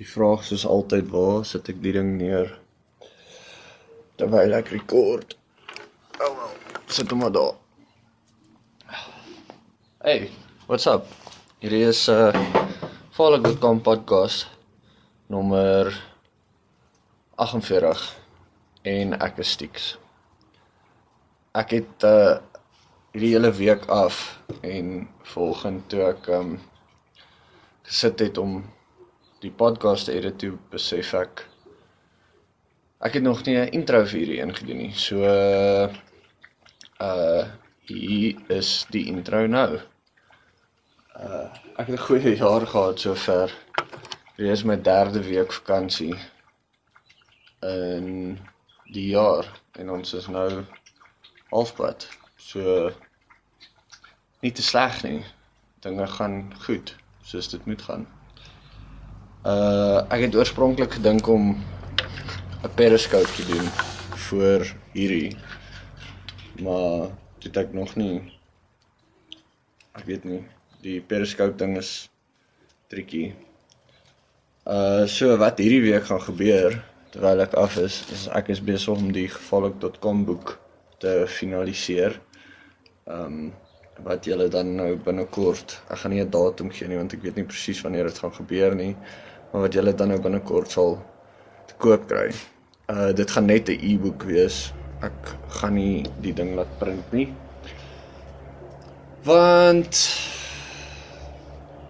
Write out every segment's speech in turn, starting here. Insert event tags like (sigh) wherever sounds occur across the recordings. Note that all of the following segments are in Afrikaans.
Die vraag soos altyd, waar sit ek die ding neer? Terwyl ek rekord. Oh well, sit hom maar daar. Hey, what's up? Hierdie is 'n uh, Follow.com podcast nommer 48 en ek is Stix. Ek het uh hierdie hele week af en volgende toe ek um gesit het om die podcast edit toe besef ek ek het nog nie 'n intro vir hierdie ingedoen nie. So uh hier is die intro nou. Uh ek het 'n goeie jaar gehad sover. Dit is my derde week vakansie in die jaar en ons is nou halfpad. So nie te sleg nie. Dinge gaan goed soos dit moet gaan. Uh ek het oorspronklik gedink om 'n periscope te doen vir hierdie. Maar dit ek nog nie ek weet nie, die periscope ding is tricky. Uh so wat hierdie week gaan gebeur terwyl ek af is, is ek is besig om die gevolg.com boek te finaliseer. Um wat julle dan nou binnekort, ek gaan nie 'n datum gee nie want ek weet nie presies wanneer dit gaan gebeur nie, wat julle dan nou binnekort sal te koop kry. Uh dit gaan net 'n e-boek wees. Ek gaan nie die ding laat print nie. Want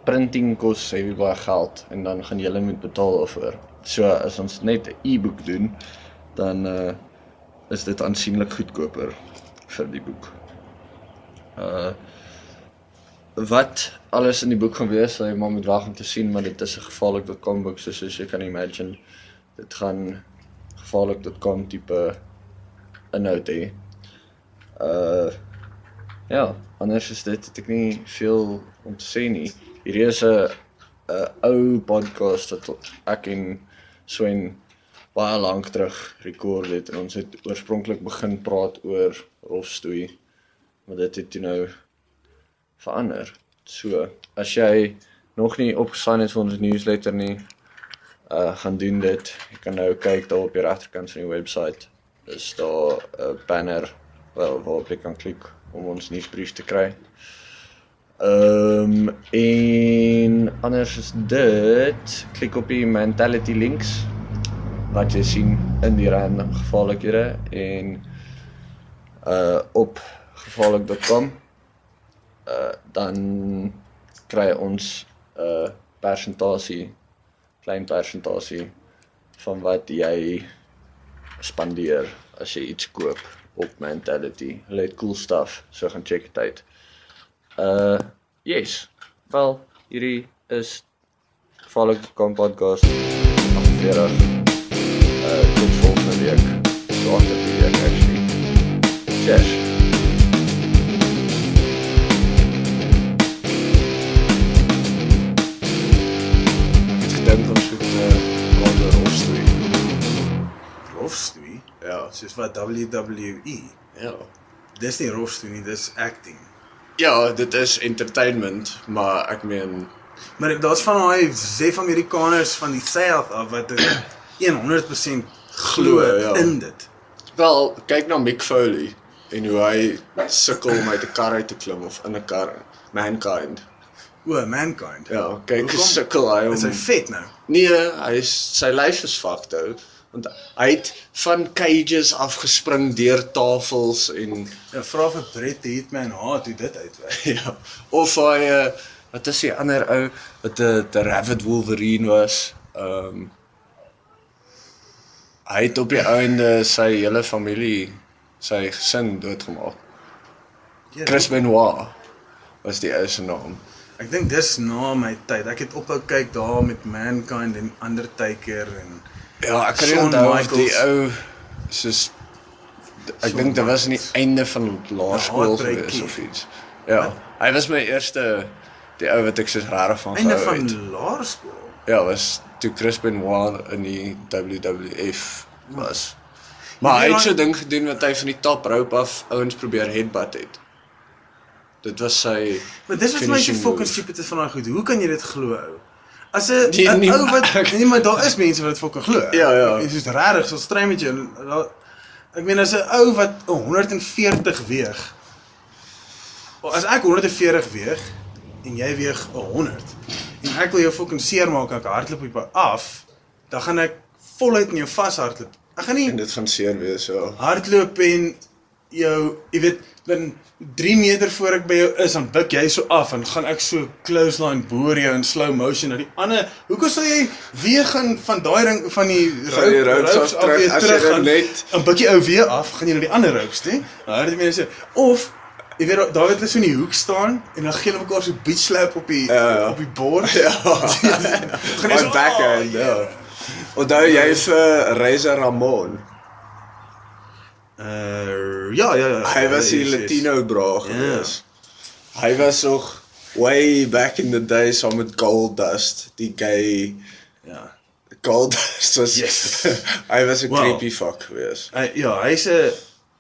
printing kos baie baie geld en dan gaan julle moet betaal daarvoor. So as ons net 'n e-boek doen, dan uh is dit aansienlik goedkoper vir die boek. Uh wat alles in die boek gaan wees, sal jy maar moet wag om te sien, maar dit is 'n gevaarlik.com boek soos, soos jy kan imagine. Dit gaan gevaarlik.com tipe inhoud hê. Uh ja, anders is dit ek nie veel om te sê nie. Hierdie is 'n 'n ou podcast wat ek en Swen baie lank terug rekord het en ons het oorspronklik begin praat oor rofstoei. Maar dit het toe nou verander. So, as jy nog nie opgesign het vir ons newsletter nie, uh gaan doen dit. Jy kan nou kyk daar op die regterkant van die webwerf. Is daar 'n banner wel waarop jy kan klik om ons nuusbrief te kry. Ehm um, en anders is dit klik op die mentality links wat jy sien in die random gevaarlikhede en uh op gevaarlik.com uh dan kry ons 'n uh, persentasie klein persentasie van wat jy spandeer as jy iets koop op mentality. Hulle het cool stuff, so gaan check dit uit. Uh yes. Wel, hierdie is gevaarlik.com podcast 48 uh tot volgende week. Later die week actually. Cheers. Soos wat WWE. Ja. Dis nie rofstoei nie, dis acting. Ja, dit is entertainment, maar ek meen Maar daar's van daai sef Amerikaners van die South af wat dit (clears throat) 100% glo ja. in dit. wel, kyk na Mick Foley en hoe hy sukkel om uit 'n kar uit te klim of in 'n kar. Mankind. O, mankind. Ja, kyk hoe sukkel hy om Is hy vet nou? Nee, hy is sy lyf is fucked ou. Want hy het van cages afgespring deur tafels en Ja, vra vir Bret the Hitman Hart hoe dit uitwerk. (laughs) ja, of hy uh, wat is die ander ou wat 'n uh, Rabbit Wolverine was. Ehm um, hy het op die einde sy hele familie, sy gesin doodgemaak. Ja, Chris Benoit was die ou se naam. Ek dink dis na my tyd. Ek het ophou kyk daar met Mankind en Undertaker en Ja, ek kan nie onthou of die ou soos ek dink dit was in die einde van laerskool Heartbreak gewees of iets. Ja, hy was my eerste die ou wat ek soos regtig van einde gehou van het. laerskool. Ja, was toe Chris Benoit in die WWF was. Maar hy het so ding gedoen wat hy van die top rope af ouens probeer headbutt het. Dit was sy Maar dis wat my so fucking stupid is van daai goed. Hoe kan jy dit glo ou? As 'n 'n ou wat nee, maar daar is mense wat dit fucking glo. Ja, ja. Dit is regtig so en daar- Ek meen as 'n ou wat 140 weeg. As ek 140 weeg en jy weeg 100 en ek wil jou fucking seermaak, ek hardloop op af, dan gaan ek voluit in jou vashardloop. Ek gaan nie En dit gaan seer wees, ja. hardloop en jou, jy weet, dan 3 meter voor ek by jou is, dan buig jy so af en gaan ek so clothesline boor jou in slow motion na die ander. Hoekom sal jy weer gaan van daai ding van die ropes af terug, weer as jy terug dan gaan, net- buig jy ou weer af, gaan jy na die ander ropes toe. Nou, dit mense of Jy weet daar het hulle so in die hoek staan en dan gee hulle mekaar so beach slap op die ja. op die bord. Ja. (laughs) Gaan jy (laughs) so, backhand, "Oh, ja. Onthou jy vir Reza Ramon? Uh ja, ja, ja. Hy was die. Latino bra Ja. gewees. Hy was nog way back in the days saam met Gold Dust, die gay Ja. Gold Dust was Yes. (laughs) hy was 'n Wow. creepy fuck gewees. Hy ja, hy's 'n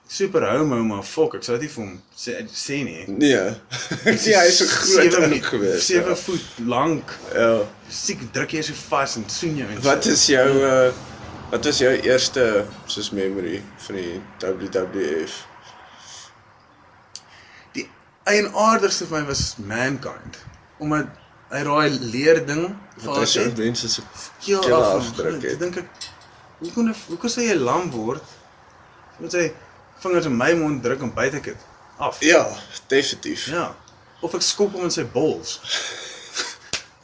super homo maar fok, ek sou dit vir hom sê sê nie. Nee. (laughs) nee, hy's so groot Sewe gewees. Sewe ja. voet lank. Ja. Siek druk jy so vas en soen jou en Wat so. is jou uh wat was jou eerste soos memory van die WWF? die eienaardigste vir my was mankind omdat hy daai leer ding Wat is jou het. mense se keel keel af. afdruk Ek het? dink ek hoe kon ek- hoe kon sy 'n lam word? Moet sy vingers in my mond druk en byt ek dit af. Ja, definitief. Ja. Of ek skop hom in sy bols.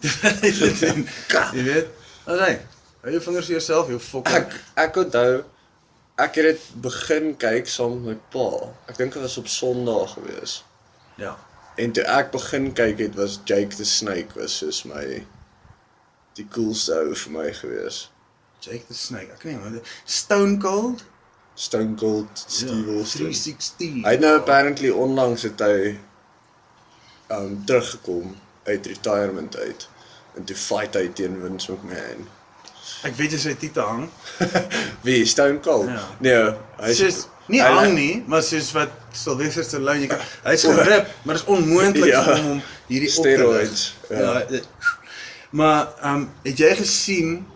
(laughs) Ka- Jy weet? Alraai. Hou jou vingers vir jouself, jou fucking. Ek ek onthou ek het dit begin kyk saam met my pa. Ek dink dit was op Sondag gewees. ja. En toe ek begin kyk het was Jake the Snake was soos my die coolste ou vir my gewees. Jake the Snake. Ek weet nie, Stone Cold? Stone Cold Steve Ja, Austin. 360. Hy het nou apparently onlangs het hy um teruggekom uit retirement uit en toe fight hy teen Vince McMahon. Ek weet jy sy titel hang. (laughs) Wie Stone Cold? Ja. Nee, hy Sy's nie hy- hang nie, maar soos wat Sylvester Stallone, jy kan hy's (laughs) gerip, maar dit is onmoontlik Ja. vir hom hierdie op te Steroids, ja. Ja. dit- Maar ehm um, het jy gesien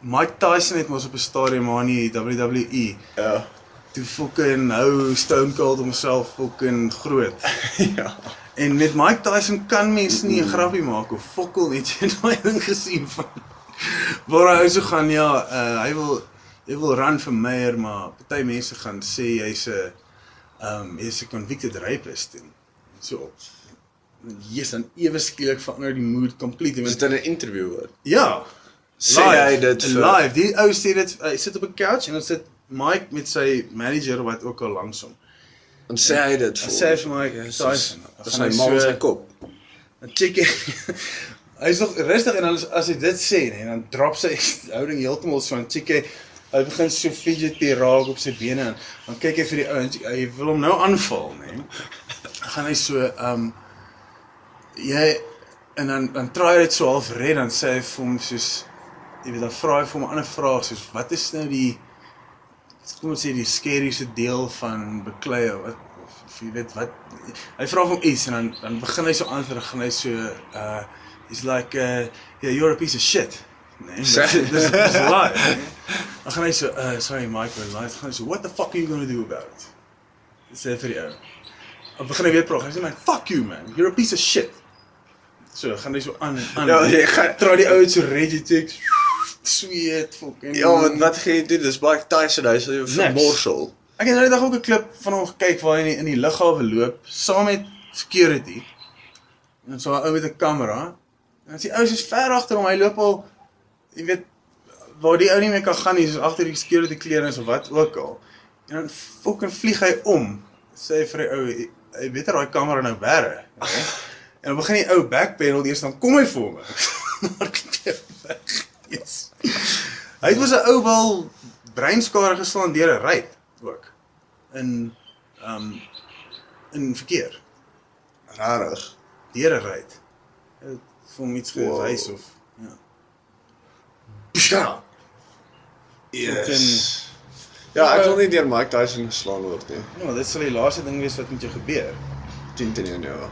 Mike Tyson het mos op 'n stadium aan die WWE Ja. toe fucking nou Stone Cold homself fucking groot. (laughs) ja. En met Mike Tyson kan mens nie 'n grappie maak of fokkel net jy daai ding gesien van waar hy so gaan ja, uh, hy wil hy wil run vir mayor maar party mense gaan sê hy's 'n ehm um, hy's 'n convicted rapist en so op. Jesus, dan ewe skielik verander die mood compleet. Was Want, dit in 'n interview hoor? ja, Sê hy dit vir live. Die ou sê dit hy sit op 'n couch en dan sit Mike met sy manager wat ook al langs hom. Dan sê hy dit vir sê vir Tyson. Dis my hy so- se kop. Dan check hy Hy's nog rustig en dan as, as hy dit sê nee, dan drop sy (laughs) houding heeltemal so en check hy begin so fidgety raak op sy bene en dan kyk hy vir die ou en hy wil hom nou aanval, nê. Nee. Gaan hy so um, jy en dan dan try hy dit so half red dan sê hy vir hom soos jy weet dan vra hy vir hom 'n ander vraag soos wat is nou die kom ons sê die skerieste deel van beklei wat of, jy weet wat hy vra hom iets en dan dan begin hy so antwoord dan gaan hy so uh he's like uh yeah you're a piece of shit. Nee dis Sê- dis dis lie. Gaan hy so uh sorry Mike we're live gaan hy so what the fuck are you going to do about it? Sê vir die ou dan begin hy weer praat hy sê man fuck you man. You're a piece of shit. So gaan hy so aan en aan Ja, jy gaan try die ou uit so Regitek sweet fucking. Ja, want wat gaan jy doen? Dis Mike Tyson, hy sal jou vermorsel. Ek het nou net ook 'n klip van hom gekyk waar hy in die, in die lughawe loop saam met security. En so 'n ou met 'n kamera. En as die ou is ver agter hom, hy loop al jy weet waar die ou nie meer kan gaan nie, soos agter die security clearance of wat ook al. En dan fucking vlieg hy om. Sê vir die ou, hy- hy weet dat daai kamera nou bære. Okay? En dan begin die ou backpedal eers dan kom hy vir hom. (laughs) Maar weg. Yes. Hy was 'n ou wel breinskade geslaan deur 'n ryp ook in ehm um, in verkeer Rarig. deur 'n ryp. Hom iets Wow. gewys of ja. Ja. Yes. Ja, ek wil nie deur Mike Tyson geslaan word nie. Nou, dit sal die laaste ding wees wat met jou gebeur. 10 teen 1 ja.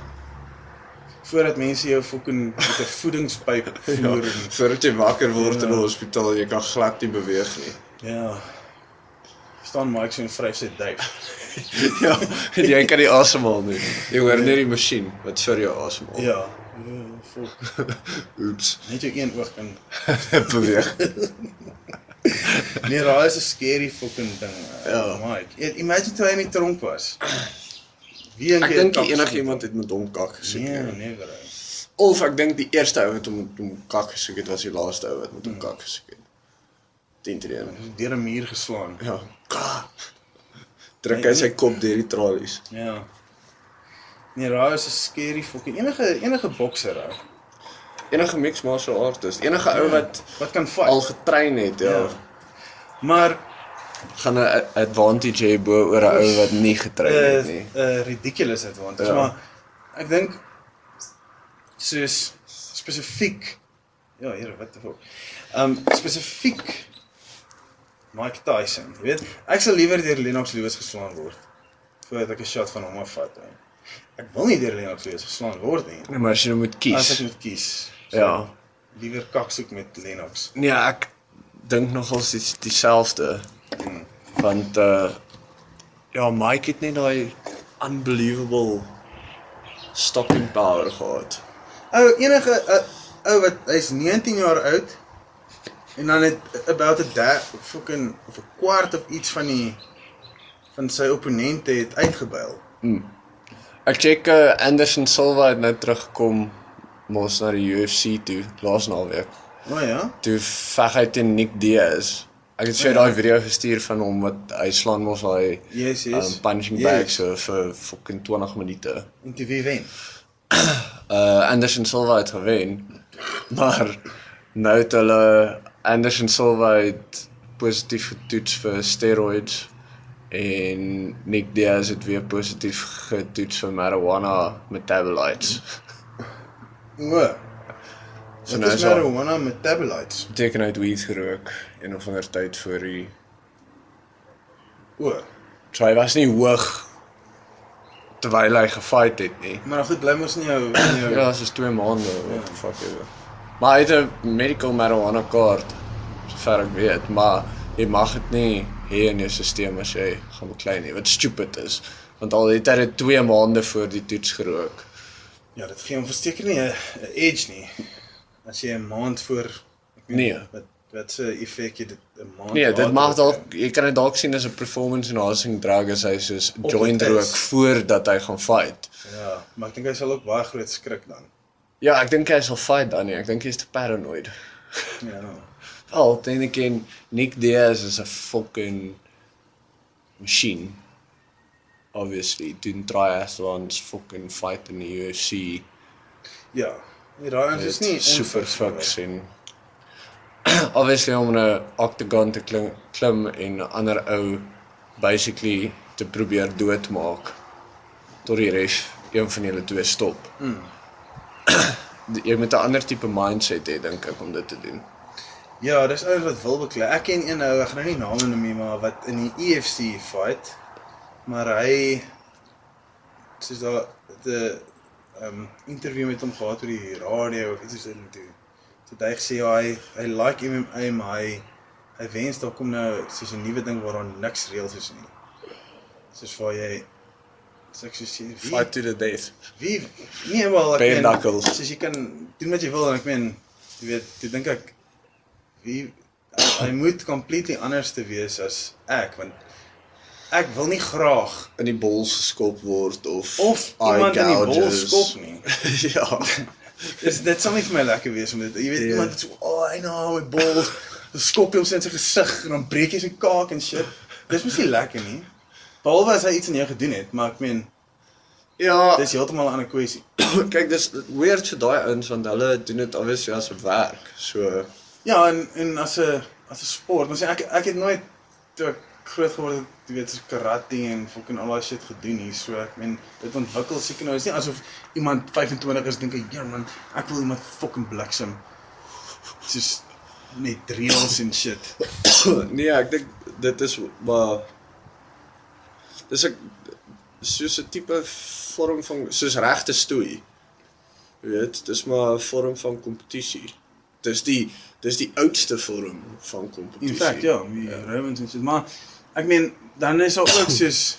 voordat mense jou fucking met 'n voedingspyp (laughs) voer Ja, voordat jy wakker word in Ja. die hospitaal, jy kan glad nie beweeg nie. ja. staan Mike so en vryf sy duif. (laughs) Ja, jy kan nie asemhaal nie. Jy hoor net die masjien wat vir jou asemhaal. Ja. Ja, fuck. (laughs) Oeps. Net jou een oog kan (laughs) beweeg. Nee, daai is 'n scary fucking ding. Ja. Ja, Mike. Ja, Imagine toe hy in die tronk was. Wie Ek dink enigiemand het met hom kak gesoek Nee, nie. nee, bro. Of ek dink die eerste ou wat hom hom kak gesoek het was die laaste ou wat met hom kak gesoek het. 10 teen 1. Deur 'n muur geslaan. Ja. Ka. Druk hy sy kop deur die tralies. Ja. Nee, daai is 'n scary fucking enige enige bokser ou. Enige mixed martial artist, enige ou wat Wat kan fight? al getrein het, ja, Ja. Maar gaan 'n advantage hê bo oor 'n ou wat nie getrein het nie. 'n uh, ridiculous advantage, Ja. maar ek dink soos spesifiek ja, here, wat die fuck. Um spesifiek Mike Tyson, jy weet, ek sal liewer deur Lennox Lewis geslaan word voordat ek 'n shot van hom afvat. Hè. Ek wil nie deur Lennox Lewis geslaan word nie. Nee, maar as jy nou moet As ek kies. moet kies. Ja. Liewer kaksoek met Lennox. Nee, ek dink nogals dis dieselfde. Want uh ja, Mike het net daai unbelievable stopping power gehad. Ou enige uh, ou wat hy's 19 jaar oud en dan het about 'n da- fucking of 'n kwart of iets van die van sy opponente het uitgebuil. Ek check uh, Anderson Silva het nou teruggekom mos na die UFC toe laas naweek. O oh, ja. Toe veg hy teen Nick Diaz. Ek het vir jou daai video gestuur van hom wat hy slaan mos daai Yes, yes. um, punching Yes. bag so vir fucking 20 minute. En toe wie wen? uh (clears throat) Anderson Silva het gewen. Maar nou het hulle Anderson Silva het positief getoets vir steroids en Nick Diaz het weer positief getoets vir marijuana metabolites. (laughs) O. So nou is marijuana metabolites. Beteken hy het weed gerook en of ander tyd voor die O. so hy was nie hoog terwyl hy gefight het nie. Maar goed, bly mos nie jou in jou Ja, dit is 2 maande what the fuck ever. Maar hy het 'n medical marijuana kaart sover ek weet, maar jy mag dit nie hê in jou stelsel as jy gaan beklei nie. Wat stupid is, want al het hy dit 2 maande voor die toets gerook. Ja, dit gee hom verseker nie 'n edge nie. As jy 'n maand voor ek weet Nee. wat wat se effek jy dit 'n maand Nee, dit mag op dalk jy kan dit dalk sien as 'n performance enhancing drug as hy soos Of joint rook voordat hy gaan fight. Ja, maar ek dink hy sal ook baie groot skrik dan. Ja, ek dink hy sal fight dan nie. Ek dink hy's te paranoid. Ja. Al dan again Nick Diaz is 'n fucking machine. Obviously, doen triathlons, fucking fight in die UFC. Ja. Daai ons is nie super fucks en (clears throat) obviously om 'n octagon te klim, klim en 'n ander ou basically te probeer doodmaak tot die res een van julle twee stop. Mm. (clears throat) jy moet 'n ander tipe mindset hê dink ek om dit te doen. Ja, dis ouens wat wil beklei. Ek ken een ou, ek gaan nou nie name noem nie, maar wat in die EFC fight. Maar hy soos daar 'n um interview met hom gehad oor die radio of iets soos dit toe. Toe hy gesê ja, hy hy like MMA, maar hy hy wens daar kom nou soos 'n nuwe ding waar daar niks reëls is nie. Soos waar jy ek sê wie Fight to the death. Wie nee wel ek Bare meen, knuckles. soos jy kan doen wat jy wil en ek meen jy weet toe dink ek wie hy moet completely anders te wees as ek want ek wil nie graag in die bols geskop word of of iemand in die bol skop nie. (laughs) ja. Dis dit nie vir my lekker wees om dit jy weet Ja. iemand so o oh, hy nou my bol skop hom in sy gesig en dan breek hy sy kaak en shit. Dis mos nie lekker nie. Behalwe as hy iets aan jou gedoen het, maar ek meen Ja, dis heeltemal 'n ander kwessie. (coughs) kyk dis weird vir daai ouens want hulle doen dit obviously as 'n werk. So Ja, en en as 'n as 'n sport, sê ek ek het nooit toe ek groot geword het, jy weet, so karate en fucking al daai shit gedoen hier. So ek meen, dit ontwikkel seker nou. Dit is nie asof iemand 25 is dink, "Ja man, ek wil iemand fucking bliksem." Soos net drills en shit. (coughs) nee, ek dink dit is maar dis 'n soos 'n tipe vorm van soos regte stoei. Jy weet, dis maar 'n vorm van kompetisie. Dis die dis die oudste vorm van kompetisie. In feite ja, die ja. Romans en so, maar ek meen dan is daar ook soos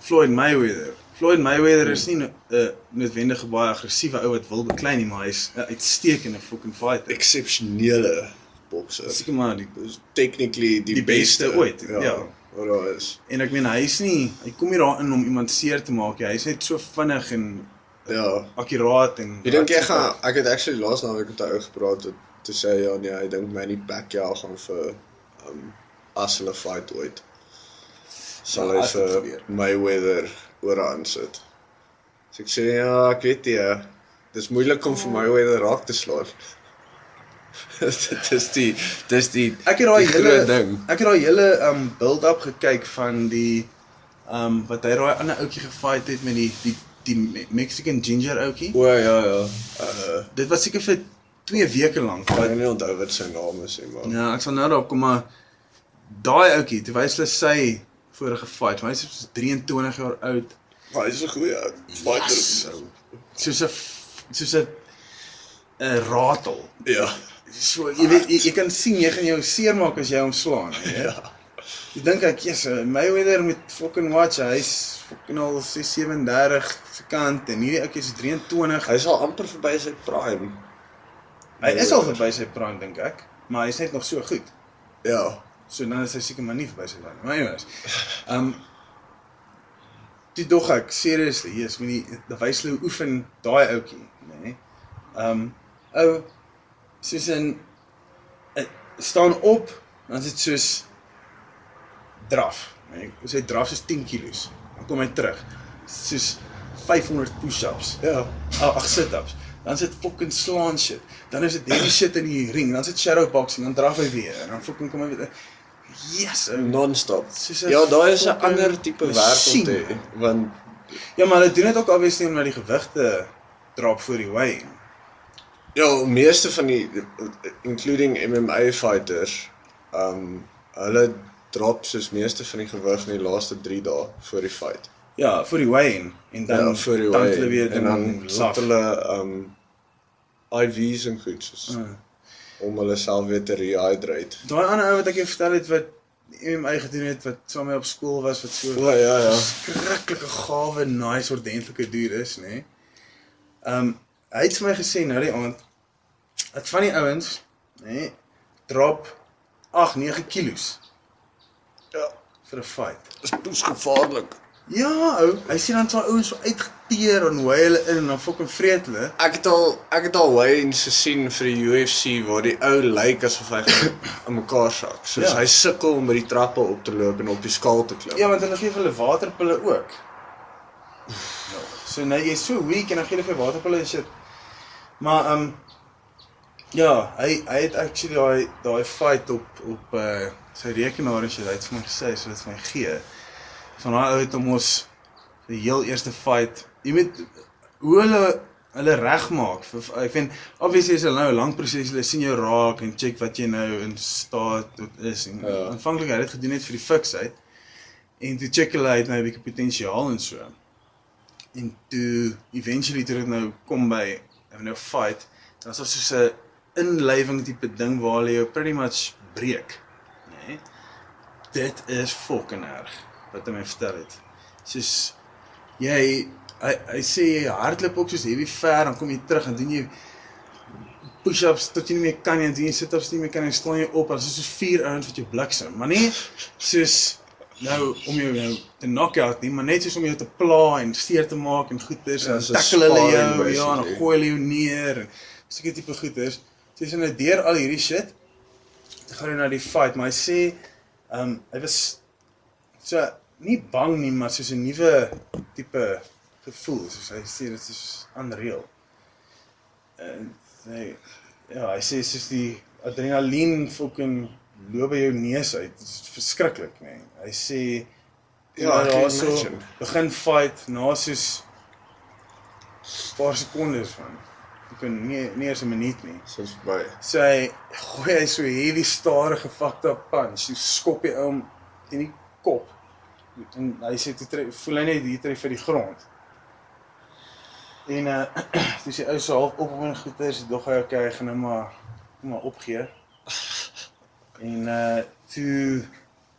Floyd Mayweather. Floyd Mayweather is nie 'n uh, noodwendige baie aggressiewe ou wat wil beklei nie, maar hy's 'n uitstekende fucking fighter. eksepsionele bokser. Seker maar die Dis technically die, Die beste ooit, ja. Wat daar is. en ek meen hy's nie hy kom nie daarin om iemand seer te maak nie. Hy's net so vinnig en Ja. akkuraat en Ek dink jy gaan ek het actually laas naweek met 'n ou gepraat wat te sê ja nee, hy dink Manny Pacquiao gaan vir um as hulle fight ooit sal Ja, hy vir. Mayweather ooraan sit. So ek sê ja, ek weet jy, dis moeilik om vir Mayweather raak te slaan. (laughs) dit is die dis die Ek het daai hele ding. ek het daai hele um build-up gekyk van die um wat hy daai ander ouetjie gefight het met die die die Me- Mexican ginger ouetjie. O ja ja. Uh Dit was seker vir 2 weke lank. ek Wat weet nie onthou wat sy naam is nie, maar ja, ek sal nou daarop kom maar daai ouetjie, terwyl hulle sy vorige fight, hy's so 23 jaar oud. maar hy's 'n goeie fighter. Yes. Soos 'n soos 'n 'n ratel. Ja. So jy weet jy, jy kan sien jy gaan jou seermaak as jy hom slaan, hè. Ja. Ek dink ek, yes, uh, Mayweather met fucking watch, hy's fucking al 37 se kant en hierdie ouetjie is 23. Hy's al amper verby sy prime. Hy is al verby sy prime dink ek, maar hy's net nog so goed. Ja. So dan is hy seker maar nie verby sy prime. Maar anyways. Um Dit dog ek seriously, yes, met die die wys hulle hoe oefen daai ouetjie, nê. Nee. Um ou soos in uh, staan op, dan is dit soos draf. As hy draf is 10 kg, dan kom hy terug. Soos 500 push-ups. Ja. Ag sit-ups. Dan sit fucking slaan shit. Dan is dit heavy (clears throat) shit in die ring, dan sit shadow boxing, dan draf hy weer en dan fucking kom hy weer. Yes. Non-stop. Ja, daai is 'n ander tipe werk om te want Ja, maar hulle doen dit ook obviously om na die gewigte drop voor die weigh. ja, meeste van die including MMA fighters, um hulle drop soos meeste van die gewig in die laaste 3 dae voor die fight. Ja, voor die weigh en dan ja, voor die dan hulle weer en dan laf. sit hulle um IV's en goed soos Ah. om hulle self weer te rehydrate. Daai ander ou wat ek jou vertel het wat MMA gedoen het wat saam met my op skool was wat so O ja ja. skrikkelike gawe, nice, ordentlike duur is, nê. Nee. Um hy het vir my gesê nou die aand dat van die ouens, nê, nee, drop 8, 9 kilos Ja, vir 'n fight. dis poes gevaarlik. Ja, ou, hy sien dan so ouens so uitgeteer en hoe hulle in en dan fucking vreet hulle. Ek het al ek het al weigh-ins gesien vir die UFC waar die ou lyk asof hy (coughs) in mekaar sak. Soos Ja. hy sukkel om by die trappe op te loop en op die skaal te klim. Ja, want hulle gee vir hulle waterpille ook. Ja. So nou jy's so weak en dan gee hulle vir waterpille en shit. Maar um ja, hy hy het actually daai daai fight op op uh sy rekenaar en hy het vir my gesê so dit vir my gee. Van daai ou het hom ons die heel eerste fight. Jy weet hoe hulle hulle regmaak. Ek vind obviously is dit nou 'n lang proses. Hulle sien jou raak en check wat jy nou in staat tot is. En Ja. aanvanklik het hy dit gedoen net vir die fiksheid. En toe check hulle uit nou 'n bietjie potensiaal en so. En toe eventually toe dit nou kom by nou nou fight, dan is daar soos 'n inlywing tipe ding waar hulle jou pretty much breek. Né? Nee? Dit is fucking erg wat hy my vertel het. Soos jy hy hy sê jy hardloop ook soos heavy ver dan kom jy terug en doen jy push-ups tot jy nie meer kan nie en doen jy sit-ups nie meer kan en staan jy op en dit is soos vier ouens wat jou bliksem. Maar nie soos nou om jou nou te knock out nie, maar net soos om jou te pla en seer te maak en goeders Ja, en so tackle hulle jou ja en gooi hulle jou neer en seker tipe goeders. So jy nou deur al hierdie shit gaan hy na die fight, maar hy sê ehm um, hy was so nie bang nie, maar soos 'n nuwe tipe gevoel, soos hy sê dit is unreal. En hy ja, hy sê soos die adrenalien fucking loop by jou neus uit. Dit is verskriklik, nê. Nee. Hy sê Ja, kan daarso imagine. begin fight na soos paar sekondes van. Kan nie nie eers 'n minuut nie. Soos by. So hy gooi hy so heavy stadige fucked up punch. Hy skop hy hom in die kop. En hy sê toe tref, voel hy net hier tref vir die grond. En uh dis die ou se half op hom en goeters, dog hy okay, hy gaan nou maar maar opgee. (laughs) En uh toe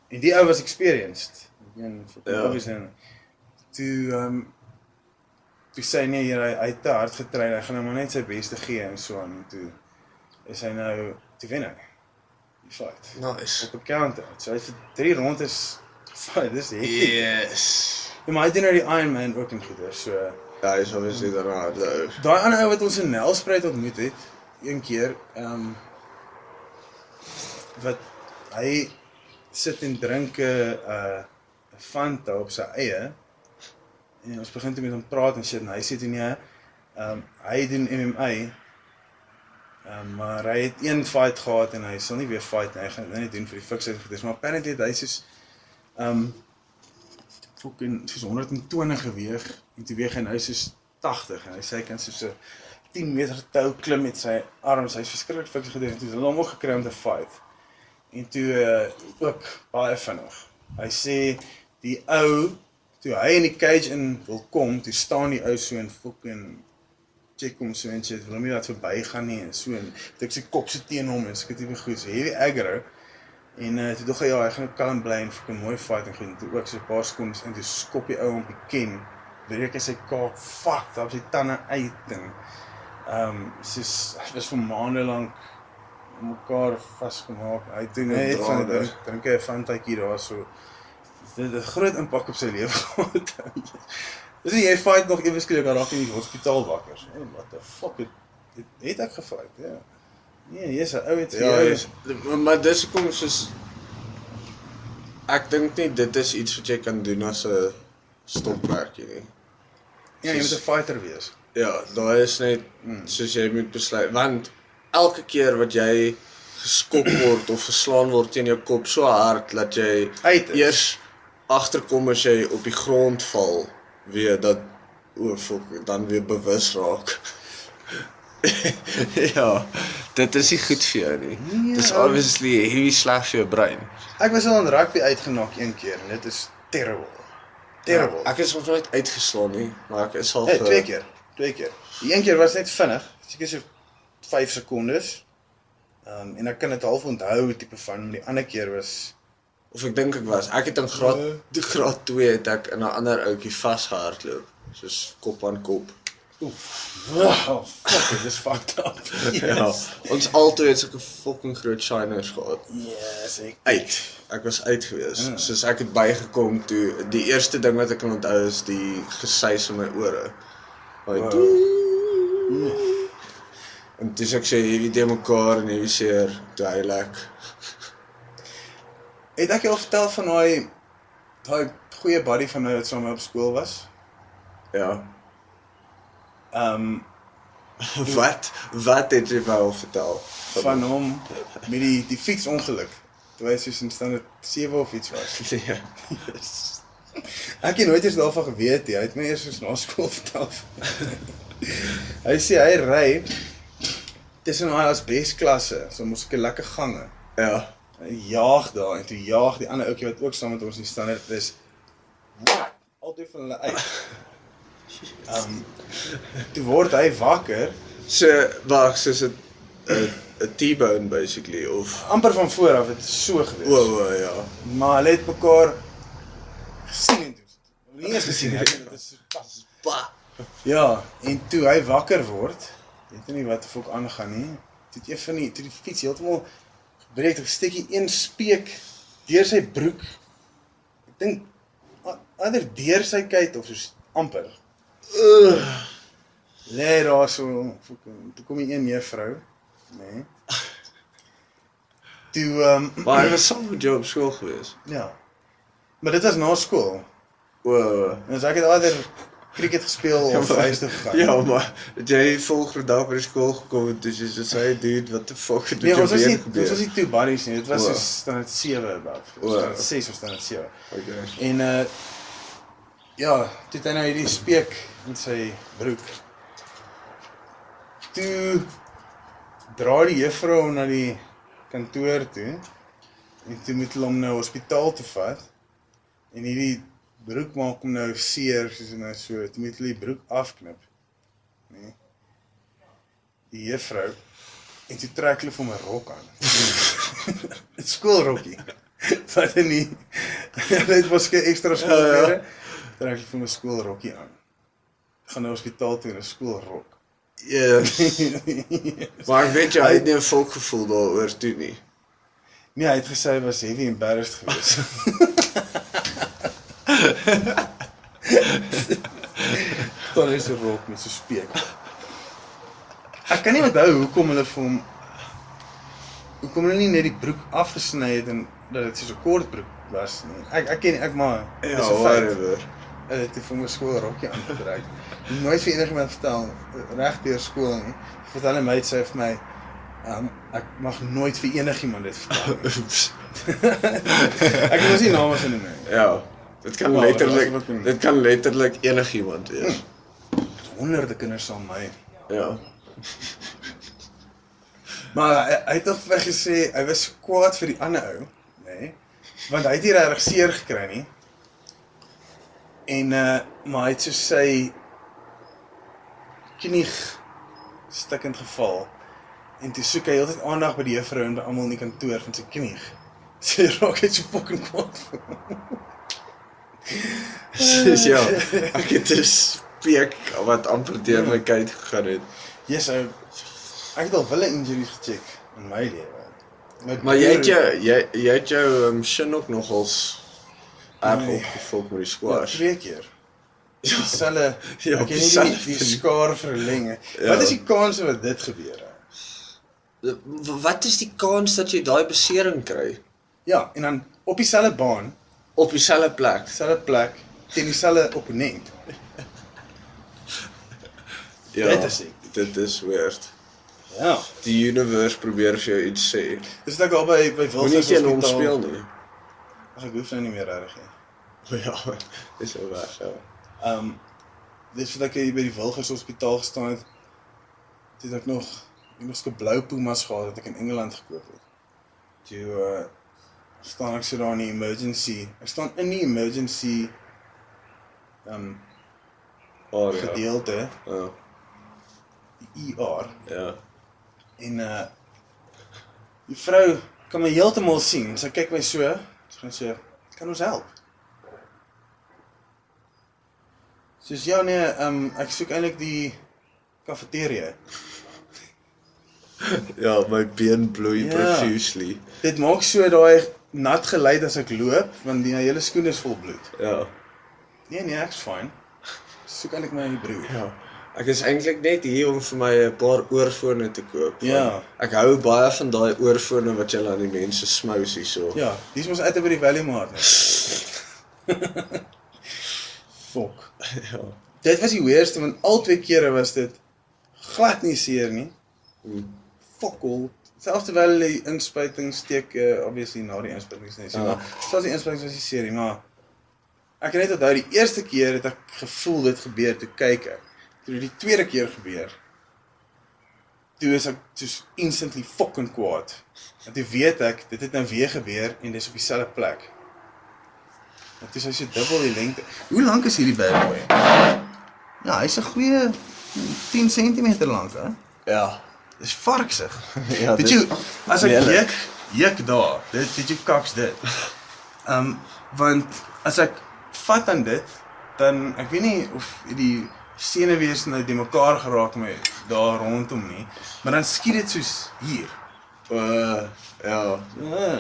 en die ou was experienced. Ek meen vir Ja. obvious en toe ehm um, toe sê nee, hier, hy hy het te hard getrein, hy gaan nou maar net sy bes te gee en so aan en toe is hy nou toe wen hy. Die fight. Nice. Op 'n counter. So hy vir 3 rondes fight, dis hektiek. Yes. Ja, maar hy doen nou die Iron Man ook en goeders. So Ja, hy is obviously daarna ou. daai ander ou wat ons in Nelspruit ontmoet het, een keer, ehm um, wat hy sit en drink 'n uh, 'n Fanta op sy eie. En ons begin toe met hom praat en shit en hy sê toe nee, ehm um, hy doen MMA. Ehm um, maar hy het een fight gehad en hy sal nie weer fight nie. Hy gaan dit net doen vir die fiks uit goeders, maar apparently hy soos ehm um, fucking soos 120 geweeg en toe weeg hy nou soos 80 en hy sê hy kan soos 'n 10 meter tou klim met sy arms. Hy's verskriklik fiks gedoen en toe het hulle hom ook gekry om te fight. En toe uh, ook baie vinnig. Hy sê die ou toe hy in die cage in wil kom, toe staan die ou so en fucking check hom so en sê wil hom nie laat verbygaan nie en so en toe ek sy kop so teen hom en sulke tipe goed. So hierdie aggro En uh, toe dog hy ja, hy gaan kalm bly en fucking mooi fight en gaan toe ook so 'n paar sekondes in toe skop die ou hom op die ken. Breek hy sy kaak, fuck, daar op sy tande uit en ehm um, soos hy was vir maande lank mekaar vasgemaak. Hy Met net van drink, hy 'n fantatjie daar so. Dit het groot impak op sy lewe (laughs) gehad. Dis jy fight nog ewe skielik daar raak in die hospitaal wakker. Hey, what the fuck het het, het ek gefight? Ja. Nee, jy's 'n ou het Ja, is, maar dis hoekom soos ek dink nie dit is iets wat jy kan doen as 'n stopwerkie nie. Ja, jy moet 'n fighter wees. Ja, daar is net soos jy moet besluit want elke keer wat jy geskop word of geslaan word teen jou kop so hard dat jy Uit is. eers agterkom as jy op die grond val, weer dat o, fuck, dan weer bewus raak. (laughs) ja, dit is nie goed vir jou nie. Nee, Dis ou. obviously heavy sleg vir jou brein. Ek was al in rugby uitgenak een keer en dit is terrible. Terrible. Ja, ek is nog nooit uitgeslaan nie, maar ek is al hey, ge- twee keer. Twee keer. Die een keer was net vinnig, seker so 5 sekondes. Ehm um, en ek kan dit half onthou tipe van, maar die ander keer was Of ek dink ek was. Ek het in graad Nee. die graad 2 het ek in 'n ander ouetjie vasgehardloop, soos kop aan kop. wow, fuck, dit is fucked up. (laughs) Ja. Ons altoe het sulke fucking groot shiners gehad. Yes, ek Uit. Ek was uit gewees. Ja. Soos ek het bygekom toe die eerste ding wat ek kan onthou is die gesuis in my ore. Daai Wow. wow. En dis ek sê hierdie te mekaar en hierdie seer toe hy lek. Het ek jou al vertel van daai daai goeie buddy van my wat saam op skool was. Ja. Ehm (laughs) Wat wat het jy wou vertel? van hom met die die fietsongeluk. Toe hy soos in standaard 7 of iets was. Nee. (laughs) Yes. Ek het nooit eens daarvan geweet nie. Hy het my eers eens na skool vertel. (laughs) hy sê hy ry tussen daai asbesklasse, so mos ek 'n lekker gange. Ja. Hy jaag daar en toe jaag die ander ouetjie wat ook saam met ons in standaard is. Wat? Altyd van hulle uit. (laughs) Ehm um, toe word hy wakker, So wag, soos 'n 'n T-bone basically of amper van voor af, is so gewees. o o ja. Maar hulle het mekaar gesien en toe. Nie eens gesien nie. Dit is pas. Pa. Ja, en toe hy wakker word, weet hy nie wat fok aangaan nie. Toe het een van die toe die fiets heeltemal gebreek, het steek hy een speek deur sy broek. Ek dink ander deur sy kuit of so amper. Uh, Lê daar so fucking toe kom die een juffrou, nê. Nee. Toe ehm um, (clears throat) maar hy was saam met jou op skool gewees. ja. Maar dit was na skool. O. o. En as ek het alder cricket gespeel of maar- huis toe gegaan. Ja, maar het jy volgende dag by die skool gekom en dis jy sê dude, what the fuck het Nee, ons was nie been ons was gebeur? nie twee buddies nie. Dit was O. so standaard 7 about. O. Standaard 6 of standaard 7. Okay. En uh ja, toe het hy nou hierdie speek in sy broek. Toe dra die juffrou hom na die kantoor toe. En toe moet hulle hom nou hospitaal toe vat. En hierdie broek maak hom nou seer soos nou so. Toe moet hulle die broek afknip. nee. Die juffrou en toe trek hulle vir my rok aan. (laughs) 'n Skoolrokkie. (laughs) Wat die hulle het mos geen ekstra skoolklere. Trek hulle vir my skoolrokkie aan. Gaan na hospitaal toe in 'n skoolrok. Ja. (laughs) maar ek weet jy hy het nie 'n volkgevoel daaroor toe nie. Nee, hy het gesê hy was heavy embarrassed geweest. (laughs) Dan is 'n rok met so speek. Ek kan nie onthou hoekom hulle vir hom hoekom hulle nie net die broek afgesny het en dat dit so 'n kort broek was nie. Ek ek ken ek maar Ja, dis 'n feit. Hulle het vir my skool rokkie aangetrek. Nooit vir enigiemand vertel reg deur skool nie. Vertel hy my het sê vir my um, ek mag nooit vir enigiemand dit vertel. (laughs) Oeps. (laughs) Ek was nie name genoem nie. Ja. Dit kan Wow, letterlik dit kan letterlik enigiemand wees. Honderde kinders saam my. Ja. (laughs) Maar hy, hy het tog vir gesê hy was kwaad vir die ander ou, nê? Nee, want hy het nie regtig seer gekry nie. En uh maar hy het so sy knie stikkend geval. En toe soek hy heeltyd aandag by die juffrou en by almal in die kantoor van sy knie. (laughs) Sy raak net so fucking kwaad. (laughs) hom. Dis ja. Ek het 'n speek wat amper deur my kuit gegaan het. Yes, ou. Ek het al wille injuries gecheck in my lewe. My Maar jy het jou jy jy het jou um, shin ook nogals erg Nee. opgevolg met die Ja, squash. twee keer. Dieselfde (laughs) Ja, ek ken nie die, dieselfde die skaar verleng. Ja. Wat is die kans dat dit gebeur? Wat is die kans dat jy daai besering kry Ja, en dan op dieselfde baan, op dieselfde plek? dieselfde plek teen dieselfde opponent. (laughs) Ja. Dit is ek. Dit is weird. Ja. Die universe probeer vir jou iets sê. Dis net al by by Moenie Wilson teen hom speel nie. Ag ek hoef nou nie meer regtig nie. (laughs) Ja, dis ou weg, ja. Ehm um, dis wat ek hier by die Wilgers Hospitaal gestaan het. Dit het ek nog nog so blou pumas gehad wat ek in Engeland gekoop het. Toe uh staan ek so daar in die emergency. Ek staan in die emergency um, Oh, ja. gedeelte, Ja. die ER Ja. en uh die vrou kan my heeltemal sien. Sy kyk my so, sy gaan sê, "Kan ons help?" Soos ja nee, um, ek soek eintlik die kafeteria. (laughs) Ja, my been bloei Ja. profusely. Dit maak so daai nat geluid as ek loop want die hele skoen is vol bloed. Ja. Nee nee, ek's fyn. Soek eintlik my broer. Ja. Ek is eintlik net hier om vir my 'n paar oorfone te koop. Ja. Ek hou baie van daai oorfone wat jy aan die mense smous hierso. Ja, dis mos uit by die Valley Mart. (laughs) Fok. Ja. Dit was die weerste want al twee kere was dit glad nie seer nie. Hmm. Fok al. Selfs terwyl die inspuiting steek uh, obviously na die inspuiting so Ja. maar selfs die inspuiting was nie seer nie, maar ek het net onthou die eerste keer het ek gevoel dit gebeur toe kyk ek. Toe die tweede keer gebeur. Toe is ek soos instantly fucking kwaad. Want toe weet ek dit het nou weer gebeur en dis op dieselfde plek. En toe is hy so dubbel die lengte. Hoe lank is hierdie bad boy? Ja, hy's 'n goeie 10 cm lank, hè? Ja. Dis varksig. (laughs) Ja, dis jy, as ek juk, juk daar. Dit weet jy kaks dit. Ehm um, want as ek vat aan dit, dan ek weet nie of die senuwees nou die mekaar geraak my daar rondom nie, maar dan skiet dit soos hier. Uh ja. Ja.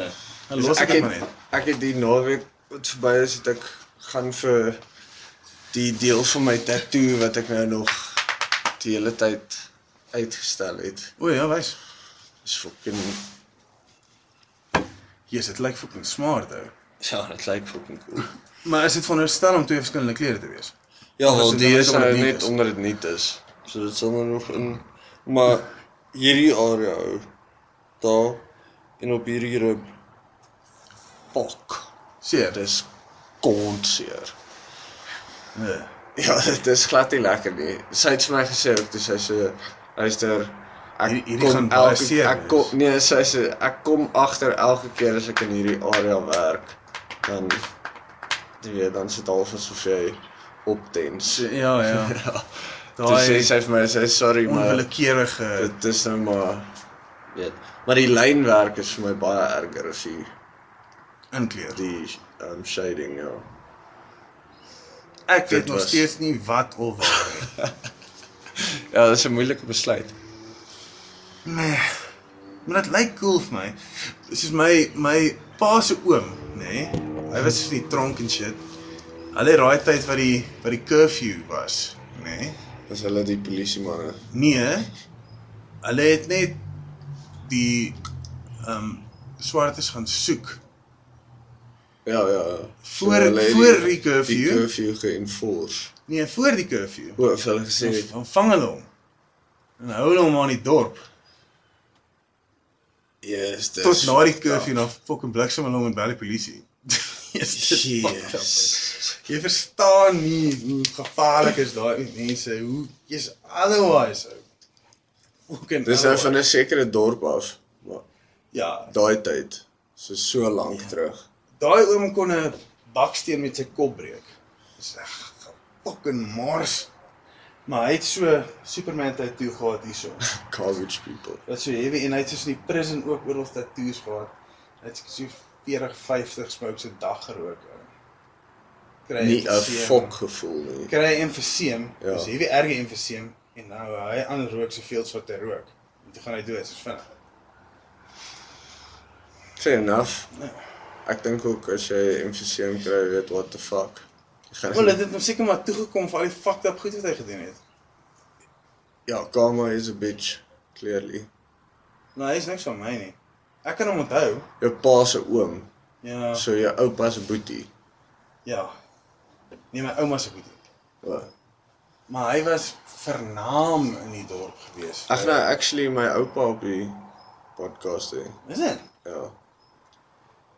Dan Dus los ek ek dit maar het, net. ek het die naweek wat verby is, het ek gaan vir die deel van my tattoo wat ek nou nog die hele tyd uitgestel het. O ja, wys. Dis fucking Jesus, dit lyk fucking smart ou. ja, dit lyk fucking cool. (laughs) Maar is dit veronderstel om twee verskillende klere te wees? Ja, wel dit die net is nou net onder dit nie is. So dit sal nou nog in maar hierdie area ou daar en op hierdie rib fuck. Seer. Dis kontseer. Nee. Ja, (laughs) dit is glad nie lekker nie. Sy het vir my gesê ook toe sy so luister ek Hierdie- gaan baie seer ek kom nee, sy sê ek kom agter elke keer as ek in hierdie area werk dan jy weet dan sit half asof jy optens. Ja, ja. (laughs) Ja. Toe sê daai sy vir my sy sorry maar onwillekeurige dit is nou maar weet. Maar die lynwerk is vir my baie erger as die inkleer. die um shading ja. Ek dit weet nog was- steeds nie wat of waar nie. (laughs) (laughs) Ja, dit is 'n moeilike besluit. Nee. Maar dit lyk cool vir my. Soos my my pa se oom, nê? Nee, hy was in die tronk en shit. Hulle raai tyd wat die wat die curfew was, nê? Nee. As hulle die polisie manne. Nee. Hulle het net die ehm um, swartes gaan soek. Ja, ja. ja. Voor- het voor die curfew? Die curfew geënforce. Nee, voor die curfew. Hoe het hulle gesê? het? Dan vang hulle hom. En hou hulle hom aan die dorp Yes, dis tot na die curfew dan fucking bliksem hulle hom en bel die polisie. (laughs) Yes, Yes. Jy verstaan nie hoe gevaarlik is daai mense, hoe jy's otherwise. ou. Fucking Dis nou van 'n sekere dorp af. Maar ja, daai tyd, so so lank terug. daai oom kon 'n baksteen met sy kop breek. Dis reg fucking mars. Maar hy het so Superman tattoo gehad hierso. (laughs) College people. Wat so heavy en hy het soos in die prison ook oral tattoos gehad. Hy het so 40, 50 smokes 'n dag gerook. Kry Nie 'n fok gevoel nie. Kry emfyseem, Ja. dis heavy erge emfyseem en nou hy aan rook soveel as wat hy rook. En toe gaan hy dood, soos vinnig. Fair enough. Ja. Ek dink ook as jy emfyseem kry, weet what the fuck. Gaan Wel, dit het hom seker maar toegekom vir al die fucked up goed wat hy gedoen het. Ja, karma is a bitch, clearly. Nou, hy is niks van my nie. Ek kan hom onthou. Jou pa se oom, Ja. so jou oupa se boetie. Ja. Nee, my ouma se boetie. Wat? Maar hy was vernaam in die dorp gewees. Ag nou, actually my oupa op die podcast hè. Is dit? Ja.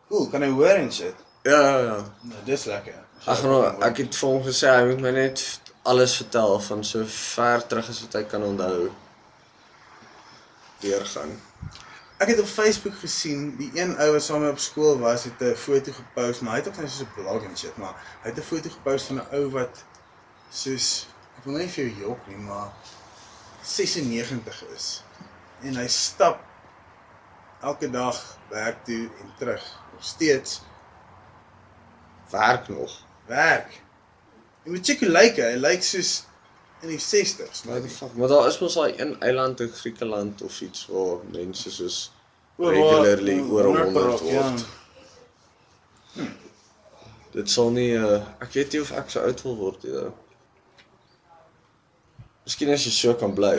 Cool, kan hy hoor en shit. Ja, ja, ja. Nou, dis lekker. Ag nou, ek het vir hom gesê hy moet my net alles vertel van so ver terug as wat hy kan onthou. Deurgaan. Ek het op Facebook gesien die een ou wat saam met op skool was het 'n foto gepost, maar hy het ook net so 'n blog en shit, maar hy het 'n foto gepost van 'n ou wat soos ek wil nie vir jou jok nie, maar 96 is. En hy stap elke dag werk toe en terug. Nog steeds Werk nog. werk. Jy moet check hoe lyk hy. Hy lyk soos in die 60s. What the fuck? Maar daar is mos daai een eiland in Griekeland of iets waar mense soos regularly oor- oor 100 100 word. ja. Dit sal nie uh, ek weet nie of ek so oud wil word nie. though. Miskien as jy so kan bly.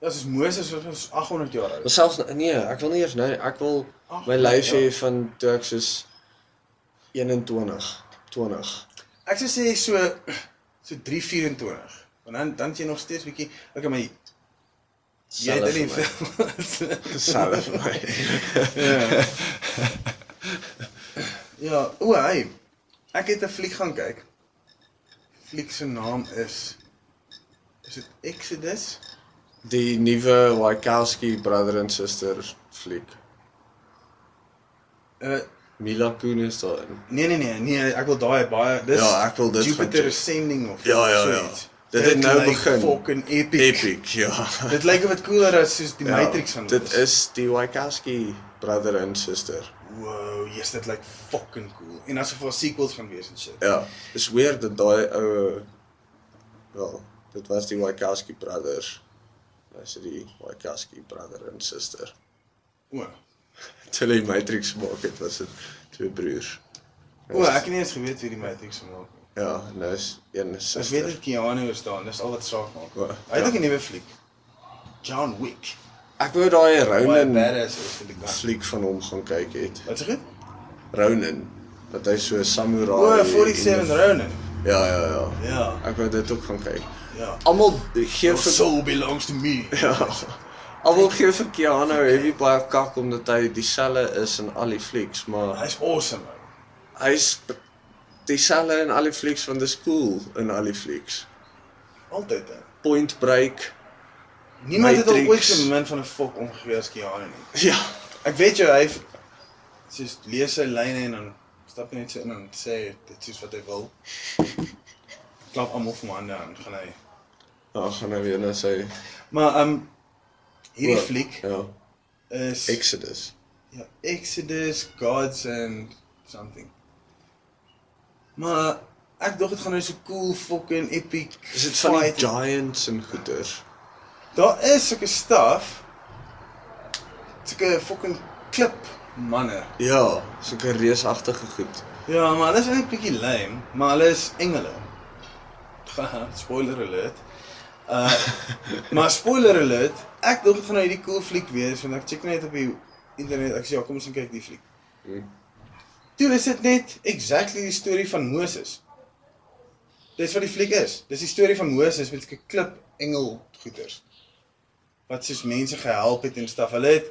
Ja, soos Moses was was 800 jaar Maar oud. selfs nee, ek wil nie eers nou ek wil Ag, my lyf ja. hê van toe ek soos 21, 20. Ek sou sê so so 324. Want dan dan jy nog steeds bietjie okay maar jy het Selfs nie (laughs) vir my. ja. ja, o, hey. Ek het 'n fliek gaan kyk. Fliek se naam is is dit Exodus? Die nuwe Wachowski brother and sister fliek. Uh Mila Kunis daarin. nee nee nee, nee, ek wil daai baie dis Ja, ek wil dit Jupiter. Ascending of Ja, ja, ja. zoiets. Dit het nou lyk begin. Fucking epic. Epic, ja. (laughs) Dit lyk of dit cooler is soos die ja Matrix van Dit is die Wachowski brother and sister. Wow, yes, dit lyk fucking cool. En asof daar sequels gaan wees en shit. Ja, is weird dat daai ou wel, dit was die Wachowski brothers. Dis die Wachowski brother and sister. O. Toe hulle die Matrix gemaak het, was dit twee broers. O, ek het nie eens geweet wie die Matrix gemaak het. Ja, nou is een Ek sister. weet dit Keanu is daar, dis al wat saak maak. O, Hy het ja. ook 'n nuwe fliek. John Wick. Ek wou daai Ronin is fliek van hom gaan kyk het. Wat sê jy? Ronin, dat hy so 'n samurai. O, 47 en- Ronin. Ja, ja, ja. Ja, Ek wou dit ook gaan kyk. ja. Almal gee Your vir soul belongs to me. Ja. Almal gee vir Keanu heavy baie kak omdat hy dieselfde is in al die flieks, maar Hy's awesome. Man. hy's dieselfde in al die flieks van The School in al die flieks. Altyd. hè. Point Break. Niemand het al Matrix. ooit so min van 'n fok omgegee as Keanu nie. Ja. Ek weet jou hy soos lees sy lyne en dan stap hy net so in en sê dit soos wat hy wil. klap almal van hande aan, gaan hy. Ja, gaan nou weer na sy Maar ehm um, hierdie O, fliek Ja, is Exodus. ja, Exodus, Gods and something. Maar ek dink dit gaan nou so cool fucking epic. Is dit van die giants en goeters? Daar is sulke staf. Sulke fucking klip manne. Ja, sulke reusagtige goed. Ja, maar hulle is eintlik bietjie lame, maar hulle is engele. (laughs) Spoiler alert. Uh (laughs) maar spoiler alert, ek dink dit gaan nou hierdie cool fliek wees want ek check net op die internet. Ek sê ja, kom ons kyk die fliek. Hmm. Toe is dit net exactly die storie van Moses. Dis wat die fliek is. Dis die storie van Moses met 'n klip engel goeters. Wat soos mense gehelp het en staf. Hulle het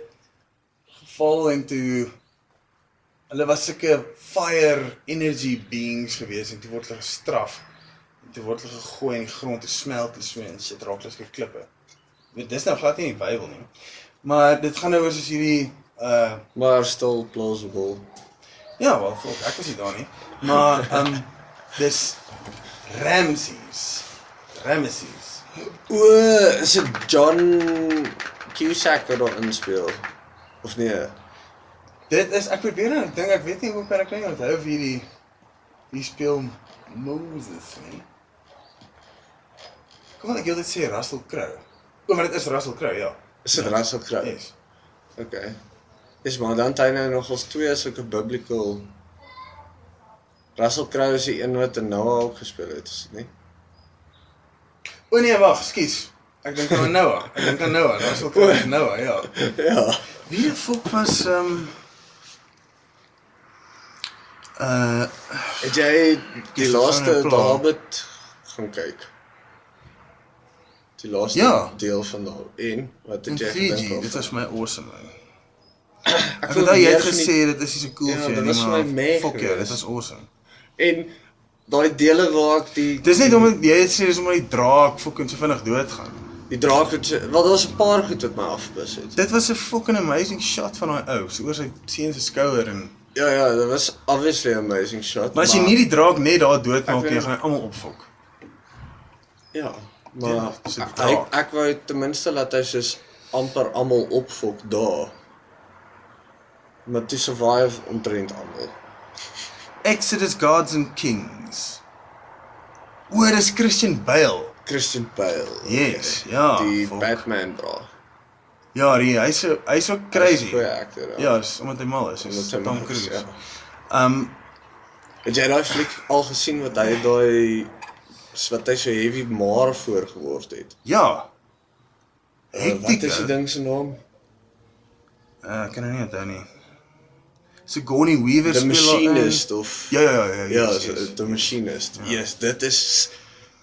geval into hulle was sulke fire energy beings gewees en toe word hulle gestraf. En toe word hulle gegooi in die grond te smelt en so en shit raak hulle skielik klippe. Weet dis nou glad nie die Bybel nie. Maar dit gaan nou oor soos hierdie uh Maar still plausible. Ja, wel, volk, ek was nie daar nie. Maar um, (laughs) dis Ramses. Ramses. O, is dit John Cusack wat daarin speel? Of nee? Dit is ek probeer nou dink ek weet nie hoe kan ek nou onthou of hierdie die speel Moses nie. Kom aan, ek wil dit sê Russell Crowe. O, maar dit is Russell Crowe, ja. Is dit Russell Crowe? Yes. Okay. Dis maar dan het hy nou nog ons twee sulke biblical Russell Crowe is die een wat in Noah ook gespeel het, is dit nie? O nee, wag, skus. Ek dink aan Noah. Ek dink aan Noah. Russell Crowe is Noah, ja. (laughs) Ja. Wie fok was ehm um, uh Het jy die laaste. David gaan kyk? Die laaste Ja. deel van daai en wat het jy gedink? dit was my awesome. Man. (clears throat) ek wil weet jy het gesê dit is so cool Ja, vir jou dit nie, was my meh fuck ja, geweest. dit was awesome. En daai dele waar ek die Dis net omdat jy het sê dis omdat die draak fucking so vinnig doodgaan. die draak het so- wel daar was 'n paar goed wat my afbus het. Dit was 'n fucking amazing shot van daai ou, so oor sy seun se skouer en Ja ja, dit was obviously an amazing shot. Maar as jy nie die draak net daar doodmaak nie, gaan hy almal opfok. Ja, maar Ja, 'n ek, ek wou ten minste laat hy soos amper almal opfok daar. Maar toe survive omtrent almal. Exodus Gods and Kings. O, dis Christian Bale. Christian Bale. Yes, ja, Die fuck. Batman bra. Ja, die hy's so hy's so crazy. Goeie actor. Ja, dis omdat hy mal is, Omdat is hy Tom is, Cruise. ja. Ehm um, Het jy daai fliek al gesien wat hy daai wat hy so heavy maar voor geword het? ja. Uh, Hektiek. wat is die ding se naam? Uh, ek kan nou nie onthou nie. Sigourney Weaver The speel Machinist of. Ja, ja, ja, ja. Ja, yes, so, yes. The Machinist. Yes, dit is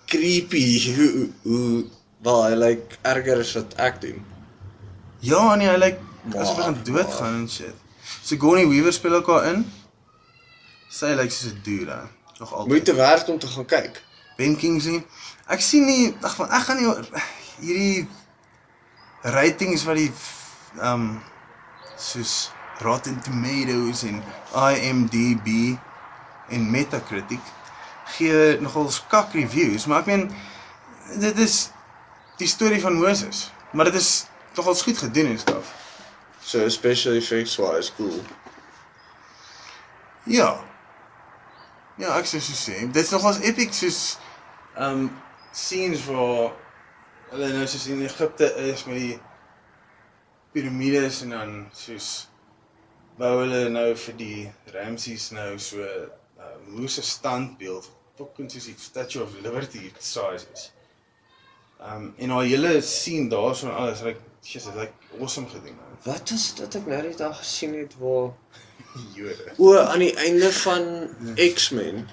creepy hoe hoe wel hy like erger as wat ek doen. Ja, nee, hy lyk asof hy gaan doodgaan en shit. Sigourney Weaver speel ook daarin. Sy lyk soos 'n dude, hè. nog altyd. Moeite werd om te gaan kyk. Ben Kingsley. Ek sien nie ag van ek gaan nie hierdie ratings wat die ehm um, soos Rotten Tomatoes en IMDb en Metacritic gee nogal skak reviews, maar ek meen dit is die storie van Moses, maar dit is nogal goed gedoen en stuff. So special effects wise cool. Ja. Ja, ek sou so sê. Dit's nogals epic soos um scenes waar hulle nou soos in Egipte is met die piramides en dan soos bou hulle nou vir die Ramses nou so 'n uh, moose standbeeld, fucking soos die Statue of Liberty size is. Um en haar hele scene daarso en alles, shit, dit lyk awesome gedoen. Wat is dit ek nou net daar gesien het waar (laughs) Jode. o aan die einde van X-Men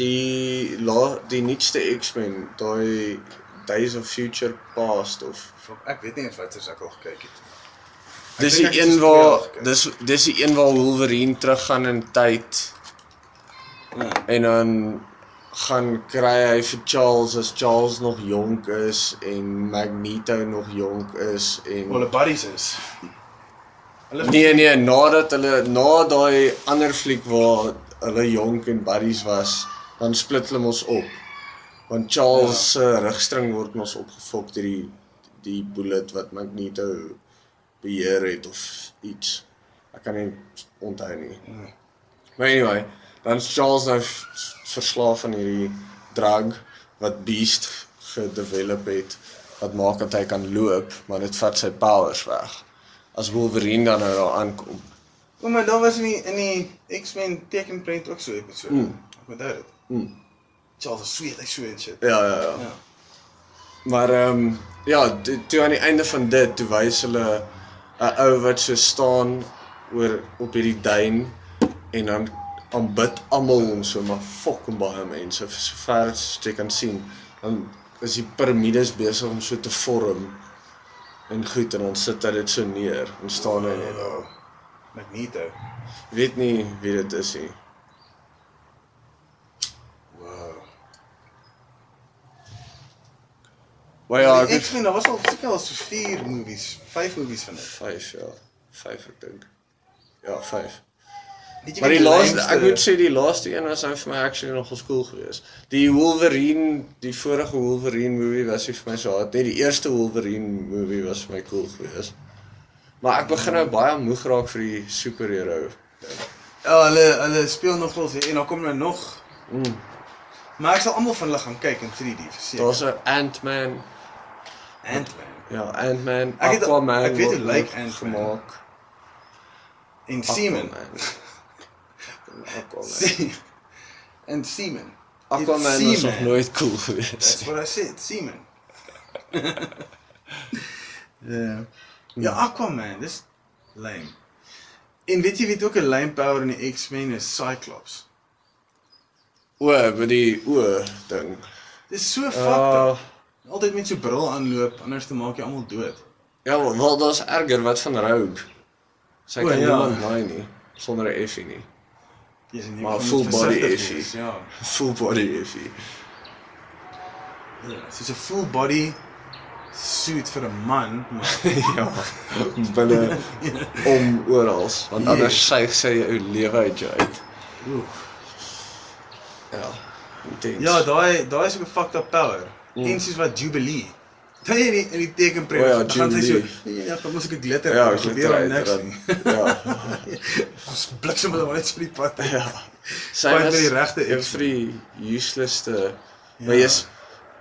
die la, die nuutste X-Men, daai Days of Future Past of Ek weet nie eens wat ek al gekyk het. Dis die een die waar dis dis die een waar Wolverine teruggaan in tyd Ja. en dan gaan kry hy vir Charles as Charles nog jonk is en Magneto nog jonk is en Hulle buddies is. Hulle Nee nee, nadat hulle na daai ander fliek waar hulle jonk en buddies was, dan split hulle mos op. Want Charles se ja. rugstring word mos opgefok deur die die bullet wat Magneto beheer het of iets. Ek kan nie onthou nie. Nee. Maar anyway, dan is Charles nou verslaaf aan hierdie drug wat Beast gedevelop het wat maak dat hy kan loop, maar dit vat sy powers weg. As Wolverine dan nou daar aankom. O, maar daar was in die in die X-Men tekenprent ook so 'n episode. Mm. Ek onthou dit. Mm. Charles is sweet, hy sweet shit. Ja, ja, ja. Ja. Maar ehm um, ja, toe, toe aan die einde van dit, toe wys hulle 'n ou wat so staan oor op hierdie duin en dan aanbid almal hom so maar fucking baie mense vir sover as jy kan sien. Dan is die piramides besig om so te vorm en goed en dan sit dit so neer en staan hy net daar. Magneto. Ek weet nie wie dit is nie. Wow. Maar ja, Ja, ek X-Men, daar was al seker al so 4 movies, 5 movies van dit. 5 ja. 5 ek dink. Ja, 5. Maar wie die laaste lijmste- ek moet sê die laaste een was nou vir my actually nogal cool geweest. Die Wolverine, die vorige Wolverine movie was nie vir my so hard nie. Die eerste Wolverine movie was vir my cool geweest. Maar ek begin nou baie moeg raak vir die superhero. Ja, hulle hulle speel nog wel en dan kom nou nog. Mm. Maar ek sal almal van hulle gaan kyk in 3D verseker. Daar's 'n Ant-Man, Ant-Man ja, Ant-Man, Ek het- Aquaman. ek weet het lyk nog Ant-Man. en Seaman. Aquaman. (laughs) Aquaman. Se- En Seaman. Aquaman It's was nog Seaman. nooit cool geweest. That's what I said, Seaman. Ja. Ja, Aquaman, dis lame. En weet jy wie het ook 'n lame power in die X-Men is Cyclops. O, by die o ding. Dis so fucked up. Altyd met so bril aanloop, anders te maak jy almal dood. ja, wel daar's erger wat van Rogue. Sy O, kan ja. niemand naai nie sonder 'n effie nie. Nie Maar (laughs) full body issue. Ja. Full body effie. Ja, Soos 'n full body suit vir 'n man, maar (laughs) ja. Binne (laughs) om oral, want Yes. anders suig sy jou lewe uit jou uit. Oeh. Ja. Intens. Ja, daai daai is 'n fucked up power. Mm. En soos wat Jubilee. Dan in die in die tekenprent O ja, dan gaan sy so ja, dan moet ek glitter. ja, het om niks nie. Ja. (laughs) Ons bliksem hulle maar net so die pad. Ja. Sy was die regte een van die uselesste. Ja. Maar jy's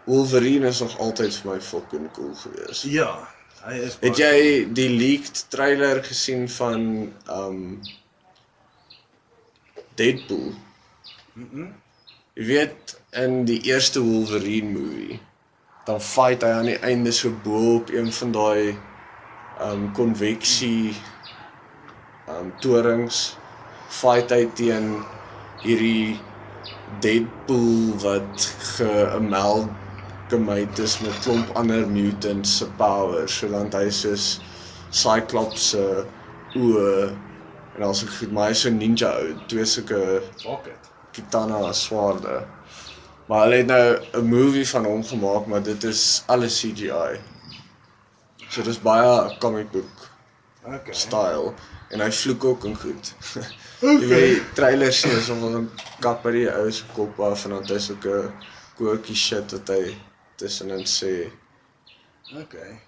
Wolverine is nog altyd vir my fucking cool geweest. Ja, hy is Het jy die leaked trailer gesien van um Deadpool? Mhm. Jy weet in die eerste Wolverine movie dan fight hy aan die einde so bo op een van daai um konveksie um torings fight hy teen hierdie Deadpool wat geamalgamate is met klomp ander mutants se powers sodat hy soos Cyclops se oë en also goed maar hy's so ninja ou twee sulke pocket. katana swaarde. Maar hulle het nou 'n movie van hom gemaak, maar dit is alles CGI. So dis baie comic book Okay. style en hy vloek ook en goed. (laughs) Jy weet die trailer sien is om 'n kap by die ou se kop af en dan hy so 'n quirky shit wat hy tussenin sê. Okay.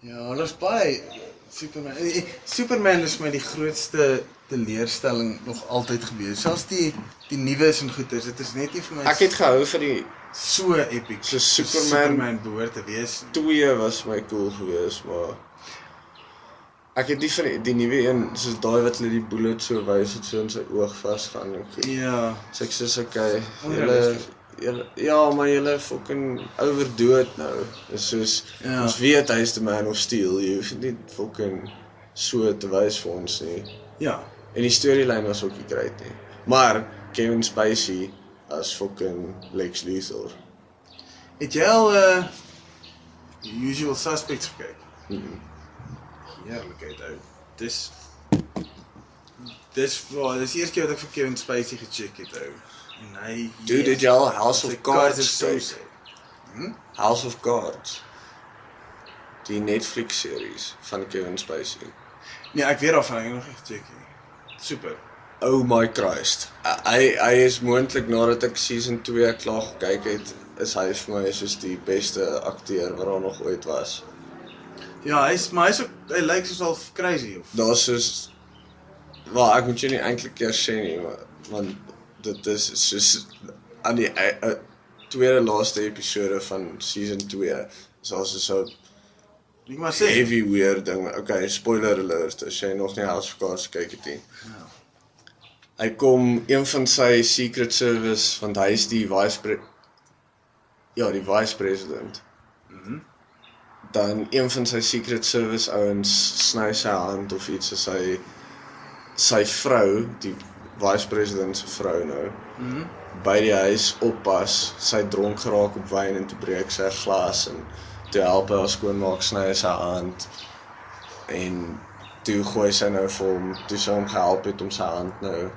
Ja, hulle is baie Superman. eh, eh, Superman is my die grootste teleurstelling nog altyd gewees. Selfs die die nuwe en goeders, dit is net nie vir my Ek het gehou vir die so epic. So Superman- Superman behoort te wees. twee was my cool geweest, maar ek het nie van die, die nuwe een soos daai wat hulle die bullet so wys het so in sy oog vasgaan en goed. Ja. So ek sê okay, julle ja, maar julle fucking overdood nou. Dis soos Ja. ja. ons weet hy's the man of steel. Jy hoef nie fucking so te wys vir ons nie. Ja. En die storielyn was ook nie great nie. Maar Kevin Spacey as fucking Lex Luthor. Het jy al uh Usual Suspects gekyk? Mm. Heerlikheid ou. Dis Dis wow, dis die eerste keer wat ek vir Kevin Spacey gecheck het ou. En hy Dude, did you House of Cards is so kyk? sick. House of Cards. Die Netflix series van Kevin Spacey. Nee, ek weet daarvan, ek het nog nie gecheck nie. Super. Oh my Christ. Hy hy is moontlik nadat ek season 2 klaar gekyk het, is hy vir my soos die beste akteur wat daar nog ooit was. Ja, hy's maar hy's ook hy lyk soos al crazy of. Daar's soos wel ek moet jou nie eintlik eers sê nie, maar want dit is soos aan die uh, tweede laaste episode van season 2 is daar so 'n Ek maar sê. heavy weird ding. Okay, spoiler alert as jy nog nie House of Cards gekyk het nie. Hy kom een van sy secret service want hy is die vice pre Ja, die vice president. Mhm. Dan een van sy secret service ouens sny sy hand of iets as hy sy vrou, die vice president se vrou nou. Mhm. By die huis oppas, sy dronk geraak op wyn en toe breek sy 'n glas en toe help hy haar skoonmaak sny sy hand en toe gooi sy nou vir hom, toe sy hom gehelp het om sy hand nou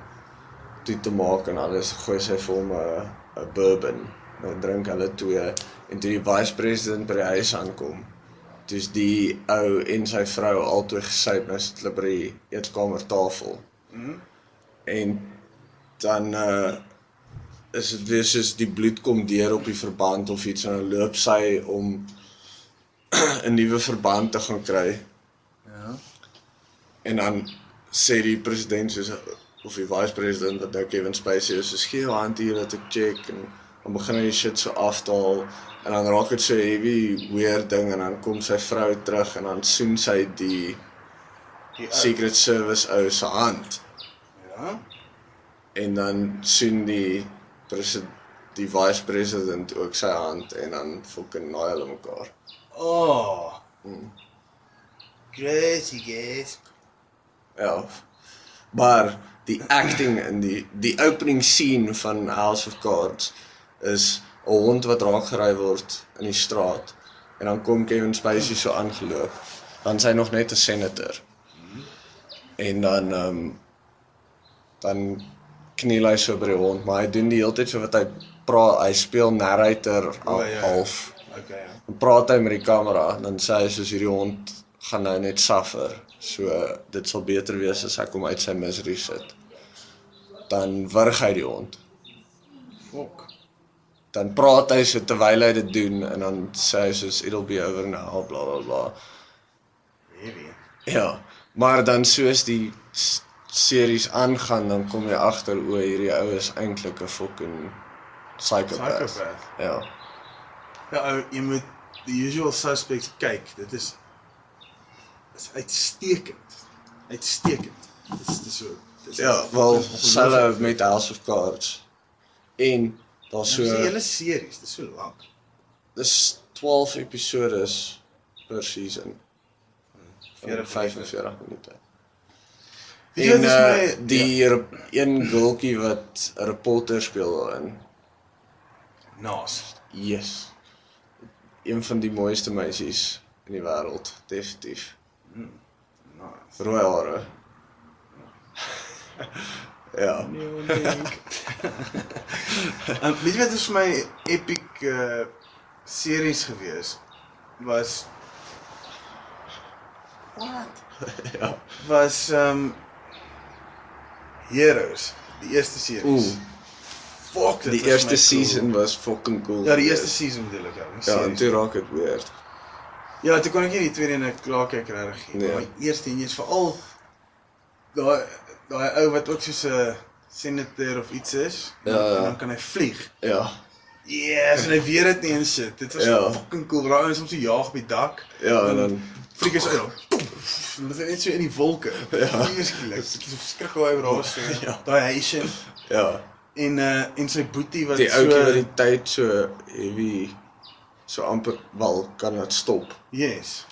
toe te maak en alles, gooi sy vir hom 'n 'n bourbon. Nou drink hulle twee en toe die vice president by die huis aankom, dis die ou en sy vrou albei gesyp nou sit hulle by die eetkamertafel. Mm. En dan uh is dit weer soos die bloed kom deur op die verband of iets en dan loop sy om (clears throat) 'n nuwe verband te gaan kry. Ja. En dan sê die president soos of die vice president dat nou Kevin Spacey is, soos gee jou hand hier dat ek check en dan begin hy die shit so aftaal en dan raak dit so heavy weird ding en dan kom sy vrou terug en dan soen sy die Die. Secret Service ou se hand Ja. en dan soen die president die vice president ook sy hand en dan fucking naai hulle mekaar. Oh. Crazy guys. Ja. Maar die acting in die die opening scene van House of Cards is 'n hond wat raak gery word in die straat en dan kom Kevin Spacey so aangeloop. Dan is hy nog net 'n senator. En dan ehm um, dan kniel hy so by die hond, maar hy doen die hele tyd so wat hy praat, hy speel narrator al, O, ja, ja. half. Okay, ja. Dan praat hy met die kamera en dan sê hy soos hierdie hond gaan nou net suffer. So dit sal beter wees as ek hom uit sy misery sit. Dan wurg hy die hond. Fok. Dan praat hy so terwyl hy dit doen en dan sê hy soos it'll be over now bla bla bla. Heavy. Ja, maar dan soos die series aangaan dan kom jy agter o hierdie ou is eintlik 'n fucking psychopath. Psychopath. Ja. Ja, ou, jy moet The Usual Suspects kyk. Dit is is uitstekend. Uitstekend. Dit is dis so dis Ja, wel selfe met House of Cards. En daar's so die hele series, dis so lank. Dis 12 episodes per season. 40 45 minute. En wat uh, my die ja. een girltjie wat 'n reporter speel daarin. Naas. Yes. Een van die mooiste meisies in die wêreld, definitief. Naas. Rooi hare. ja. Nee. (laughs) En weet jy wat is vir my epic uh series gewees was What? (laughs) ja. Was um Heroes, die eerste series. Ooh, Fuck, dit die eerste cool. season was fucking cool. Ja, die eerste geweest. season bedoel ek ja. die Ja, en toe raak dit weird. Ja, toe kon ek nie die tweede en ek klaar kyk regtig nie. Nee. Maar die eerste en jy's veral daai daai ou wat ook soos 'n senator of iets is. Ja, ja. En dan kan hy vlieg. Ja. Yes, en hy weet dit nie en shit. Dit was Ja. fucking cool. Raai ons om so jaag op die dak. Ja, en dan so uit. En dit is net so in die wolke. Ja. Skielik. Dit is skrik hoe hy raas. (laughs) Ja. Daai Haitian ja, en uh en sy boetie wat die so ouetjie wat die tyd so heavy so amper wel kan dit stop. Yes.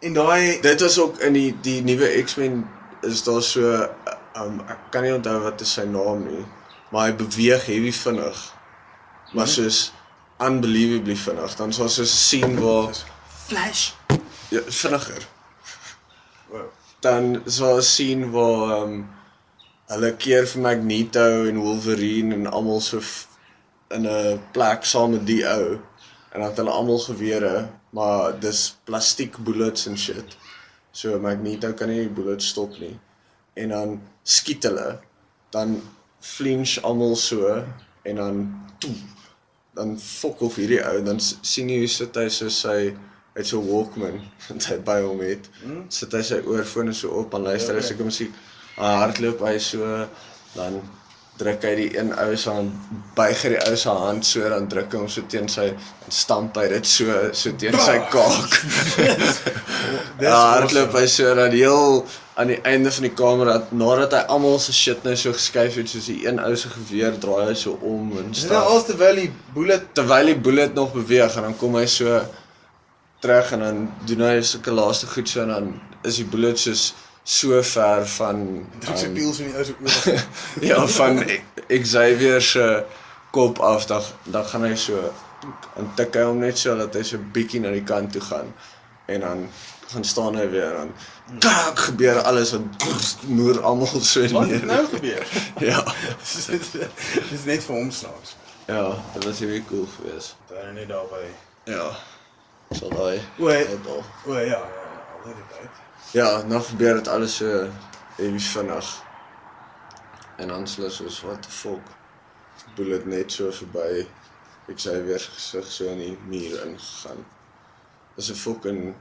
En daai Dit was ook in die die nuwe X-Men is daar so um ek kan nie onthou wat is sy naam nie, maar hy beweeg heavy vinnig. Maar soos unbelievably vinnig. Dan daar so 'n scene waar flash. ja, vinniger. Wow. Dan daar 'n scene waar um hulle keer vir Magneto en Wolverine en almal so in 'n plek saam met die ou en dan het hulle almal gewere, maar dis plastiek bullets en shit. So Magneto kan nie die bullets stop nie. En dan skiet hulle, dan flinch almal so en dan toe dan fok of hierdie ou dan sien jy hoe sit hy so sy uit so Walkman (laughs) wat hy by hom het. Sit hy sy oorfone so op en luister hy Ja, seker musiek. Ah, hardloop hy so dan druk hy die een ou se hand buig hy die ou se hand so dan druk hy hom so teen sy dan stamp hy dit so so teen sy kaak. (laughs) Dis Ja, hardloop hy so dat heel aan die einde van die kamer dat nadat hy almal se shit nou so geskuif het soos die een ou se geweer draai hy so om en Dis nou terwyl die bullet Terwyl die bullet nog beweeg en dan kom hy so terug en dan doen hy sulke laaste goed so en dan is die bullet soos so ver van druk sy um, piels in die ou se oor. (laughs) ja van Xavier se kop af dan dan gaan hy so en tik hy hom net so dat hy so bietjie na die kant toe gaan en dan gaan staan hy weer en kak gebeur alles en moer almal so Wat het neer. nou gebeur? (laughs) Ja. (laughs) Dis net vir hom snaaks. Ja, dit was hierdie cool geweest. Dan net daarby. Ja. Sal daai. O, dit ja, ja, ja, al die tyd. Ja, nou gebeur dit alles so heavy vinnig. En dan sê hulle soos what the fuck. Bullet net so verby. Ek sê weer gesig so in die muur ingegaan. Dis 'n fucking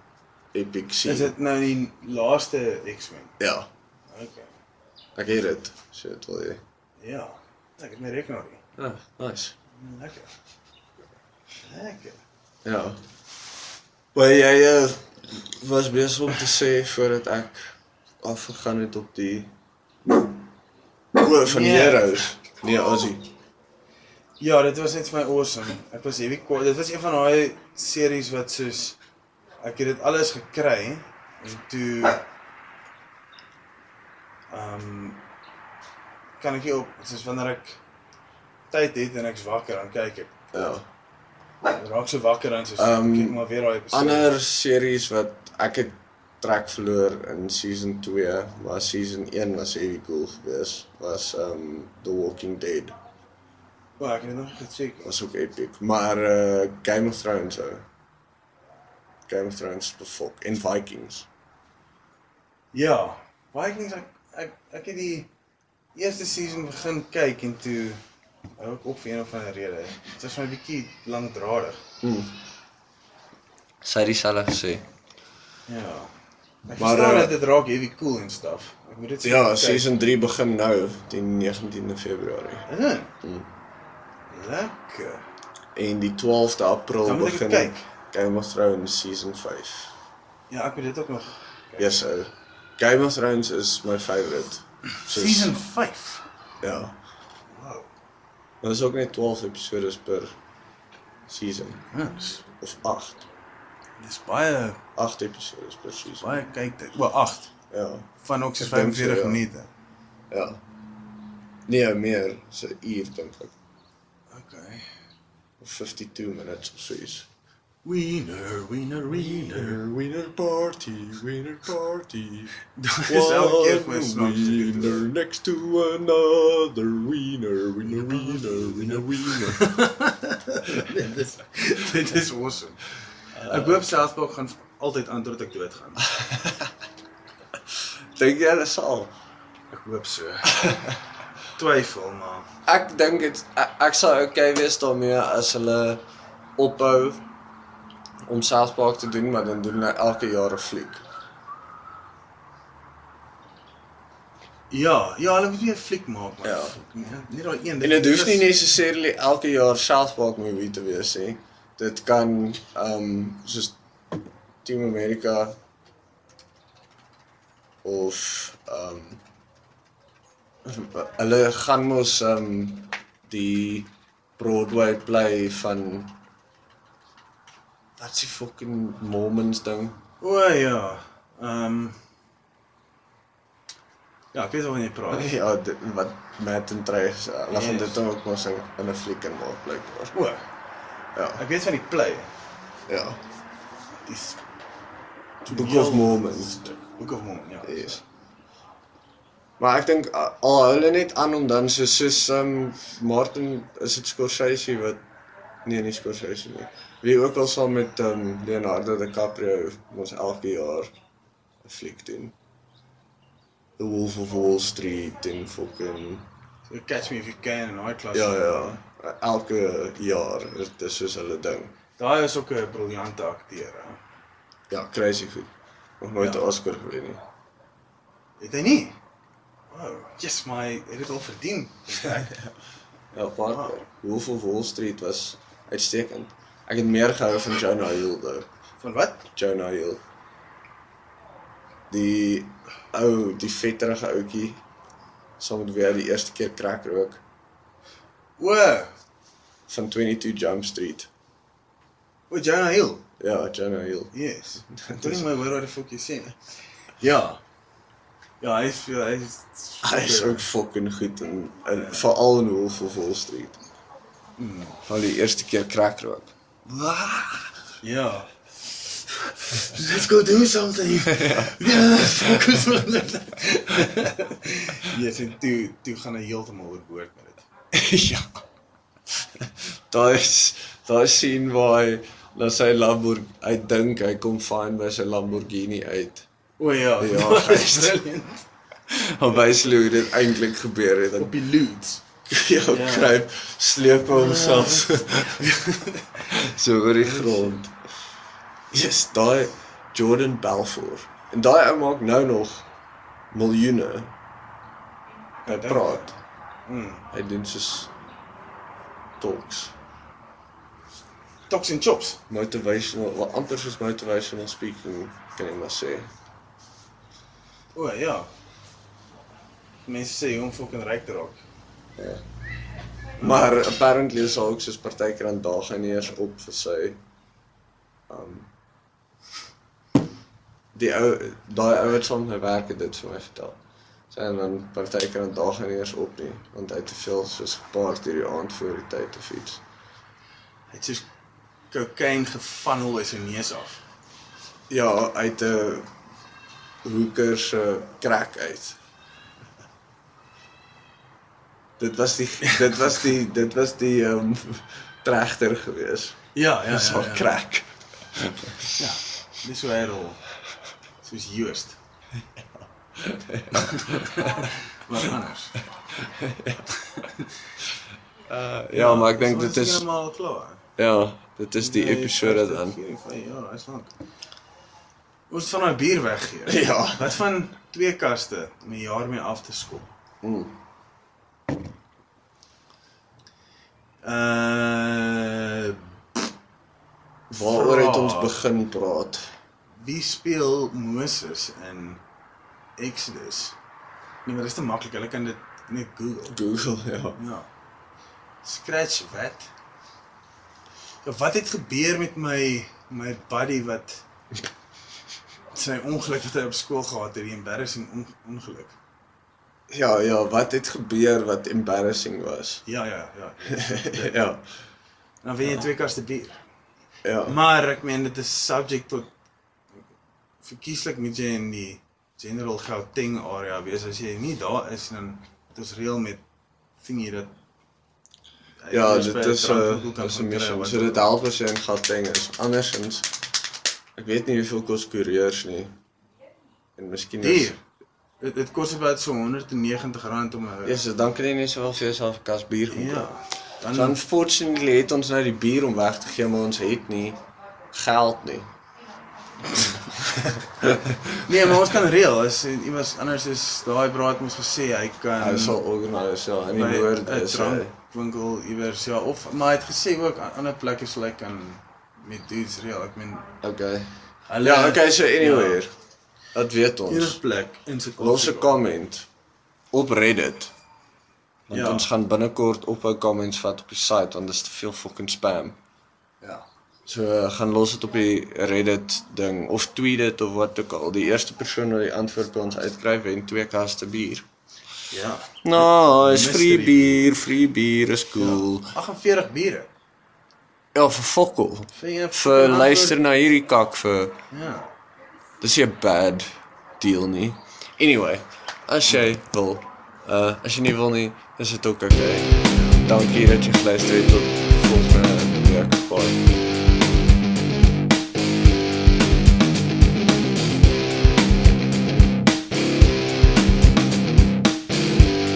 epic scene. Is dit nou die laaste X-Men? Ja, Okay. ek het dit. So dit wil jy. Ja. Ek het my rekenaar. Ja, nice. Lekker. Lekker. Ja. Maar jy uh, was besig om te sê voordat ek afgegaan het op die O van Nee. Heroes. Nee, Ozzy. Ja, dit was net vir my awesome. Ek was heavy kwaad. Dit was een van daai series wat soos ek het dit alles gekry en toe ehm um, kan ek nie op soos wanneer ek tyd het en ek's wakker dan kyk ek. Ja. Ek raak so wakker dan soos Ehm, kyk maar weer daai episode. Ander series wat ek het trek verloor in season 2, maar season 1 was heavy cool geweest. Was um The Walking Dead. O, ek het nog gecheck. nie. Was ook epic. Maar uh Game of Thrones ou. Game of Thrones befok en Vikings. Ja, Vikings ek ek ek het die eerste season begin kyk en toe hou ek op vir een of ander rede. Dit was my bietjie lankdradig. Sy het dieselfde gesê. Ja. Ek Maar, dat dit raak heavy cool en stuff. Ek moet dit Ja, kyk. season 3 begin nou, die 19de Februarie. Is dit? Mm. Lekker. En die 12de April begin kyk. Game of Thrones season 5. Ja, ek moet dit ook nog kyk. Yes, ou. Game of Thrones is my favorite. Soos- Season 5. Ja. Wow. Maar dis ook net 12 episodes per season Ja, dis of 8. dis baie 8 episodes per season. baie kyktyd. O, 8 Ja. van ook so Ek dink so, 45 ja. minute. Ja. Nee, meer, so 'n uur dink ek. Okay. Of 52 minutes of so iets. Wiener, wiener, wiener. winner party, winner party. Dis elke keer ek dit hoor. next to another winner, winner, winner, winner, winner. (laughs) dit is dit is awesome. Ek hoop South Park gaan altyd aan tot ek doodgaan. (laughs) Dink jy hulle sal? Ek hoop so. (laughs) Twyfel maar. Ek dink dit ek, ek sal okay wees daarmee as hulle ophou om South Park te doen, maar dan doen hulle elke jaar 'n fliek. Ja, ja, hulle moet weer 'n fliek maak maar. Ja. Nee, nie daai een En dit hoef nie necessarily elke jaar South Park movie te wees nie. Dit kan ehm um, soos Team America of ehm um, hulle gaan mos ehm um, die Broadway play van wat s'ie fucking Mormons ding. O ja. Ehm Ja, ek weet waarvan jy praat. Ja, dit, wat Matt en Trey sê, hulle gaan dit ook mos in 'n fliek in maak blykbaar. O, Ja. ek weet van die play. Ja. Dis Book of Mormon. Book of Mormon, ja. Yes. Maar ek dink a- al hou hulle net aan om dan so soos um Martin is dit Scorsese wat nee nie Scorsese nie. Wie ook al saam met um Leonardo DiCaprio ons elke jaar 'n fliek doen. The Wolf of Wall Street en fucking So catch me if you can in daai klas. ja ja, elke jaar is dit soos hulle ding. Daai is ook 'n briljante akteur. Ja, crazy goed. Nog nooit 'n Ja. Oscar gewen nie. Het hy nie? Wow, yes, my het dit al verdien. (laughs) Ja, paar keer. Wolf of Wall Street was uitstekend. Ek het meer gehou van Jonah Hill though. Van wat? Jonah Hill. Die ou, die vetterige ouetjie saam met wie hy die eerste keer crack rook O, van 22 Jump Street. o Jonah Hill. Ja, Jonah Hill. Yes. (laughs) Nie my wat die fuck jy sê. Ja. Ja, hy is ja, hy is Hy is ook fucking goed en, en veral in Wolf of Wall Street. Mm. Van die eerste keer crack rook. Ja. Let's go do something. (laughs) ja, focus on it. Yes, en toe toe gaan hy heeltemal oorboord met dit. (laughs) ja. Daar is daar is sien waar hy na sy Lamborghini, hy dink hy kom fyn by sy Lamborghini uit. O ja, Ja, (laughs) brilliant. Maar basically hoe dit eintlik gebeur het. Op die loots. (laughs) Ja, Ja. kruip, sleep homself so, (laughs) so oor die grond. Yes, daai Jordan Belfort. En daai ou maak nou nog miljoene. Hy praat. Mm. Hy doen soos talks, Tox and chops. motivational, wel amper soos motivational speaking kan jy maar sê. O ja. Mense sê jy om fucking ryk te raak. Maar apparently is hy ook soos partykeer aan daag nie eers op vir sy um die ou daai ou wat saam met my werk het dit vir my vertel. Sy en dan partykeer aan daag nie eers op nie want hy het te veel soos gepaard deur die aand voor die tyd of iets. Hy het soos kokain gefunnel uit sy neus af. Ja, uit 'n hoeker se crack uit. Dit was die dit was die dit was die ehm um, trechter gewees. Ja, ja, ja. al ja. crack. Ja. Dis hoe hy rol. Soos Joost. (laughs) Wat anders. Uh, ja, maar ek dink dit is heeltemal klaar. ja, dit is die Nee, episode dan. 54, Ja, hy's lank. Ons van daai bier weggee. (laughs) Ja. Wat van twee kaste om 'n jaar mee af te skop? Mm. Uh Waaroor het ons begin praat? wie speel Moses in Exodus? Nee, maar dis te maklik. Hulle kan dit net Google. Google, ja. Ja. Scratch wat? Ja, wat het gebeur met my my buddy wat sy ongeluk wat hy op skool gehad het, die embarrassing on, ongeluk. Ja, ja, wat het gebeur wat embarrassing was? (laughs) Ja, ja, ja. ja. Dan wen jy twee kaste bier. Ja. Maar ek meen dit is subject tot verkieslik moet jy in die general Gauteng area wees. As jy nie daar is dan dit is reël met thingie dat Ja, Jy dit 'n is 'n dis 'n mission. So dit help as jy in Gauteng is. Andersins ek weet nie hoeveel kos koeriers nie. En miskien Duur. Dit dit kos about so R190 om 'n Ja, so dan kan jy net sowel vir jouself 'n kas bier gaan Ja. Dan So unfortunately het ons nou die bier om weg te gee, maar ons het nie geld nie. (laughs) Nee, maar ons kan reël as iemand anders is daai braad mos gesê hy kan Hy sal organise ja, in die noord 'n is hy. drankwinkel iewers ja of maar hy het gesê ook aan ander plekke sal hy kan met dudes reël. Ek meen Okay. hulle Ja, okay, so anyway. Dat weet enige ons. plek in sy Los 'n comment op Reddit. Want Ja. ons gaan binnekort ophou comments vat op die site want dit is te veel fucking spam. Ja. So uh, gaan los dit op die Reddit ding of tweet dit of wat ook al. Die eerste persoon wat die antwoord by ons uitkry wen twee kaste bier. Ja. Nou, is free bier, free bier is cool. 48 biere. Ja, vir fokkel. Vir Vir luister na hierdie kak vir Ja. Dis 'n bad deal nie. Anyway, as jy wil, uh as jy nie wil nie, is dit ook okay. Dankie dat jy geluister het tot volgende week. Bye.